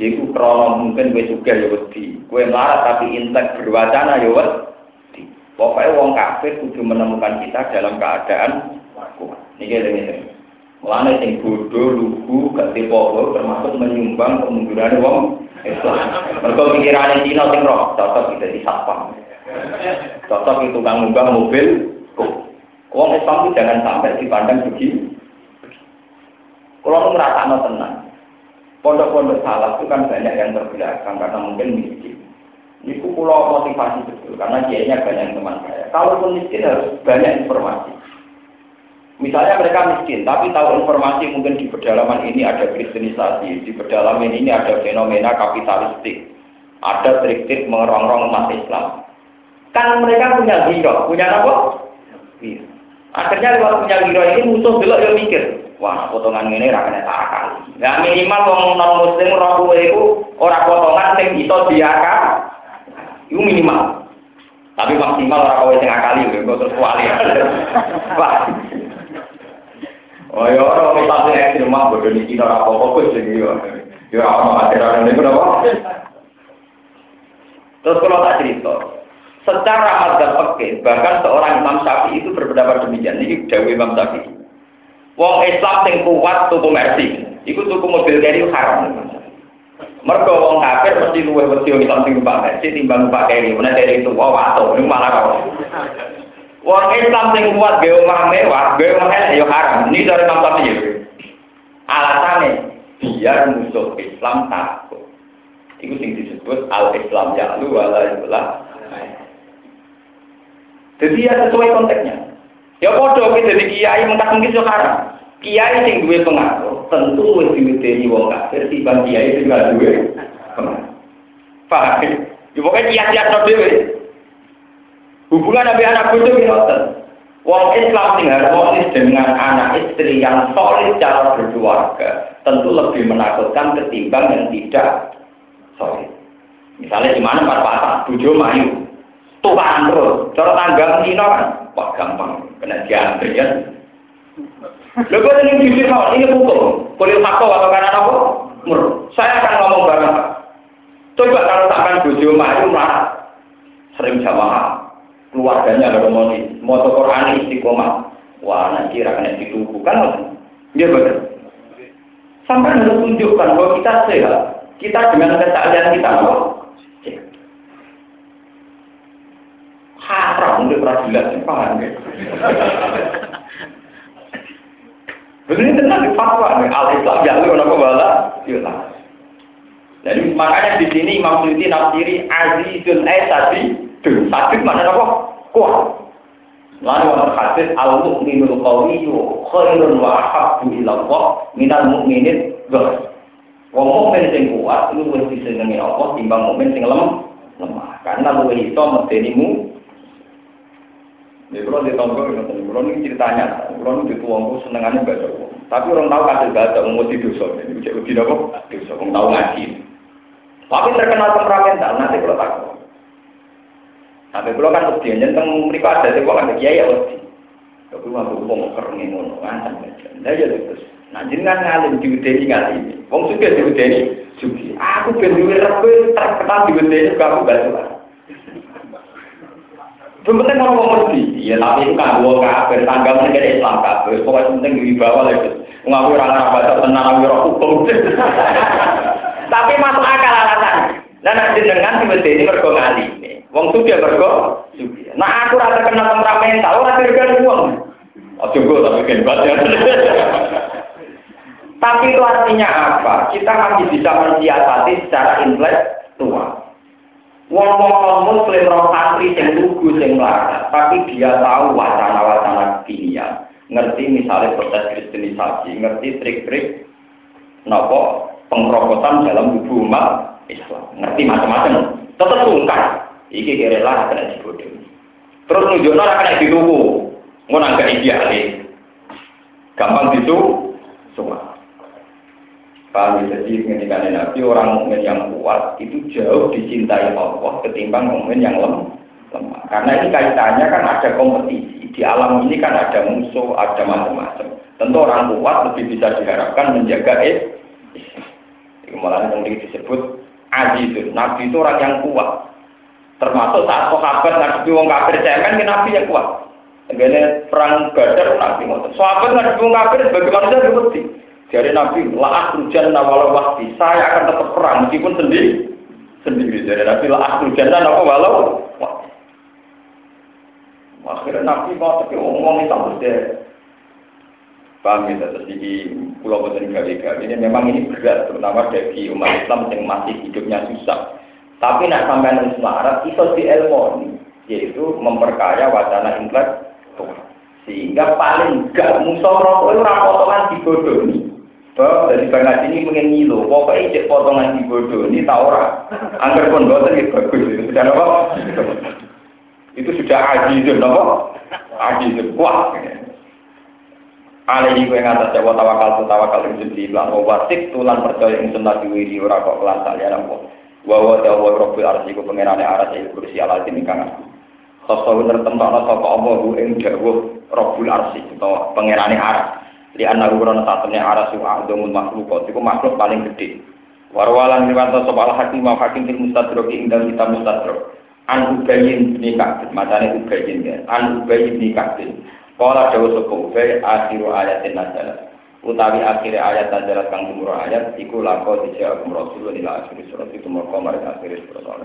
Iku krono mungkin gue juga ya wedi. Gue marah tapi intek berwacana ya wedi. Pokoknya wong kafir kudu menemukan kita dalam keadaan kuat. Ini. Mulane sing bodoh, lugu, gak tipopo termasuk menyumbang kemunduran wong Islam. Mergo pikirane Cina sing roh, cocok kita di satpam. Cocok itu kang ngubah mobil. Wong Islam itu jangan sampai dipandang begini. Kalau ngerasa tenang, pondok-pondok salah itu kan banyak yang terbelakang karena mungkin miskin. Itu pulau motivasi betul karena kiainya banyak teman saya. Kalaupun miskin harus banyak informasi. Misalnya mereka miskin, tapi tahu informasi mungkin di pedalaman ini ada kristenisasi, di pedalaman ini ada fenomena kapitalistik, ada trik-trik mengerongrong umat Islam. Kan mereka punya hero, punya apa? Iya. Akhirnya lewat punya hero ini musuh dulu yang mikir, wah potongan ini rakyatnya tak kali. Nah minimal wong non muslim roh itu orang potongan yang itu diakal, itu minimal. Tapi maksimal orang kowe sing akali lho, kok terus kuali. Wah. Oh ya ora kita sing ekstrem mah bodoh niki ora apa-apa kok sing yo. Yo ora ono ajaran niku napa. Terus kalau tak cerita, secara mazhab fikih bahkan seorang Imam Syafi'i itu berpendapat demikian. Ini dawuh Imam Syafi'i. Wong Islam sing kuat tuku mercy, iku tuku mobil keri haram. Mergo wong kafir mesti luwih wedi wong Islam sing numpak mercy timbang numpak keri. Mana dari itu wah wato, ini malah kok. Wong Islam sing kuat gawe omah mewah, gawe omah ya haram. Ini dari Imam Syafi'i. Alasannya biar musuh Islam takut. Itu sing disebut al-Islam ya'lu wala yulah. Jadi ya sesuai konteksnya. Ya podo kita jadi kiai mentak mungkin sekarang. Kiai sing duwe pengaruh tentu wis diwedeni wong kafir timbang kiai sing gak duwe. Paham? Ya pokoknya kiai-kiai tok dhewe. Hubungan nabi anak bodoh ngoten. Wong Islam sing harmonis dengan anak istri yang solid cara berkeluarga tentu lebih menakutkan ketimbang yang tidak solid. Misalnya di mana pas pasak, bujo mayu, tuhan terus, cara tanggal Cina kan, wah gampang, kena diambil ya. Lalu kok ini jujur mau, ini hukum, kulit faktor atau karena apa? Mur, saya akan ngomong bareng. Coba kalau sampai bujo mayu malah sering jamaah, keluarganya ada komodi, mau Quran istiqomah, wah nanti rakyat ditubuh kan? Dia betul. Sampai harus tunjukkan bahwa kita sehat, kita dengan kesalahan kita kok. Haram untuk peradilan, paham ya? Begini tenang di fatwa, al-Islam ya lu kenapa bala? Yuk Jadi makanya di sini Imam Suyuti nafsiri Azizul Aisadi, tuh sakit mana apa? Kuat. Lalu wonten hadis al mukminul qawiyyu khairun wa ahabbu ila Allah minal mu'minin dhar. Wong mukmin sing kuat itu wis disenengi Allah timbang mukmin sing lemah. Lemah. Karena luwih iso medenimu Ya, kalau di tonggo, kalau ini ceritanya, kalau ini dituangku senengannya baca Tapi orang tahu kasih baca, mau di dosa. Ini cek uji apa? Dosa, orang tahu ngaji. Tapi terkenal temperamental, nanti kalau takut. Sampai kalau kan uji, tentang mereka ada di sekolah, kiai ya. Tapi waktu mau kering ngono, kan Nah ya terus. Nah jenengan ngalim diudeni ngalim. Wong suka diudeni, sugi. Aku ben duwe rebe terkenal diudeni kamu gak Penting orang mau ngerti, ya tapi itu kan gua kafir, tangga mereka Islam kafir, pokoknya penting di bawah lagi. Ngaku orang Arab baca tenang, ngaku orang hukum. Tapi masuk akal alasan. Dan nanti dengan tiba ini mergo ngali. Wong suka mergo suka. Nah aku rasa kena temperamental, orang dirgan uang. Oh gue tapi kan baca. Tapi itu artinya apa? Kita masih bisa mensiasati secara intelektual. Wong-wong muslim roh santri yang lugu yang melarat, tapi dia tahu wacana-wacana dunia. Ngerti misalnya proses kristenisasi, ngerti trik-trik nopo pengkerokosan dalam tubuh umat Islam. Ngerti macam-macam. Tetap sungkan. Iki kira lah kena dibodoh. Terus nunjukno ora kena dituku. Ngono agak idealis. Gampang itu semua. Paham? Jadi ketika Nabi orang mukmin yang kuat itu jauh dicintai Allah ketimbang mukmin yang lemah. Karena ini kaitannya kan ada kompetisi. Di alam ini kan ada musuh, ada macam-macam. Tentu orang kuat lebih bisa diharapkan menjaga eh. Malah yang disebut aziz. Nabi itu orang yang kuat. Termasuk saat sahabat ngadepi wong kafir cemen, Nabi yang kuat. Begini perang Badar Nabi ngotot. Sahabat ngadepi wong kafir sebagai manusia seperti dari Nabi, laat hujan walau waktu, saya akan tetap perang meskipun sendiri. Sendiri. Dari Nabi, laat hujan apa walau waktu. Akhirnya Nabi mau tapi ngomong itu terus deh. Paham ya, terus di pulau Boten gawe ini memang ini berat, terutama bagi umat Islam yang masih hidupnya susah. Tapi nak sampai nulis Arab, itu di ilmu yaitu memperkaya wacana intelektual. Sehingga paling gak musuh rokok itu rapotongan dibodohi. Bahwa dari banget ini pengen ngilu, pokoknya cek potongan di bodoh ini tak ora. Angger pun boten itu bagus itu sudah apa? Itu sudah ajizun apa? Ajizun wah. Alaihi kowe ngatas jawa tawakal tu tawakal ing siji lan wasik tulan percaya ing sunah diwiri ora kok kelan saliyane apa. Wa wa dawa rabbil arsy ku pangerane aras ing kursi ala sing kang. Khosawu tertentokno sapa Allah ing dawuh Rabbul Arsy utawa pangerane aras di anak ukuran saatnya arah suha domul makhluk. Itu makhluk paling gede. Warwalan riwanto soal hakim mau hakim di mustadrok ingdal kita mustadrok an ubayin nikah macamnya ubayin ya. An ubayin nikah Kala dawa sapa ubay akhiru ayatin nazalat. Utawi akhir ayat nazalat kang umur ayat iku lako dijawab Rasulullah ila akhir surat. Itu mau komar akhir surat. al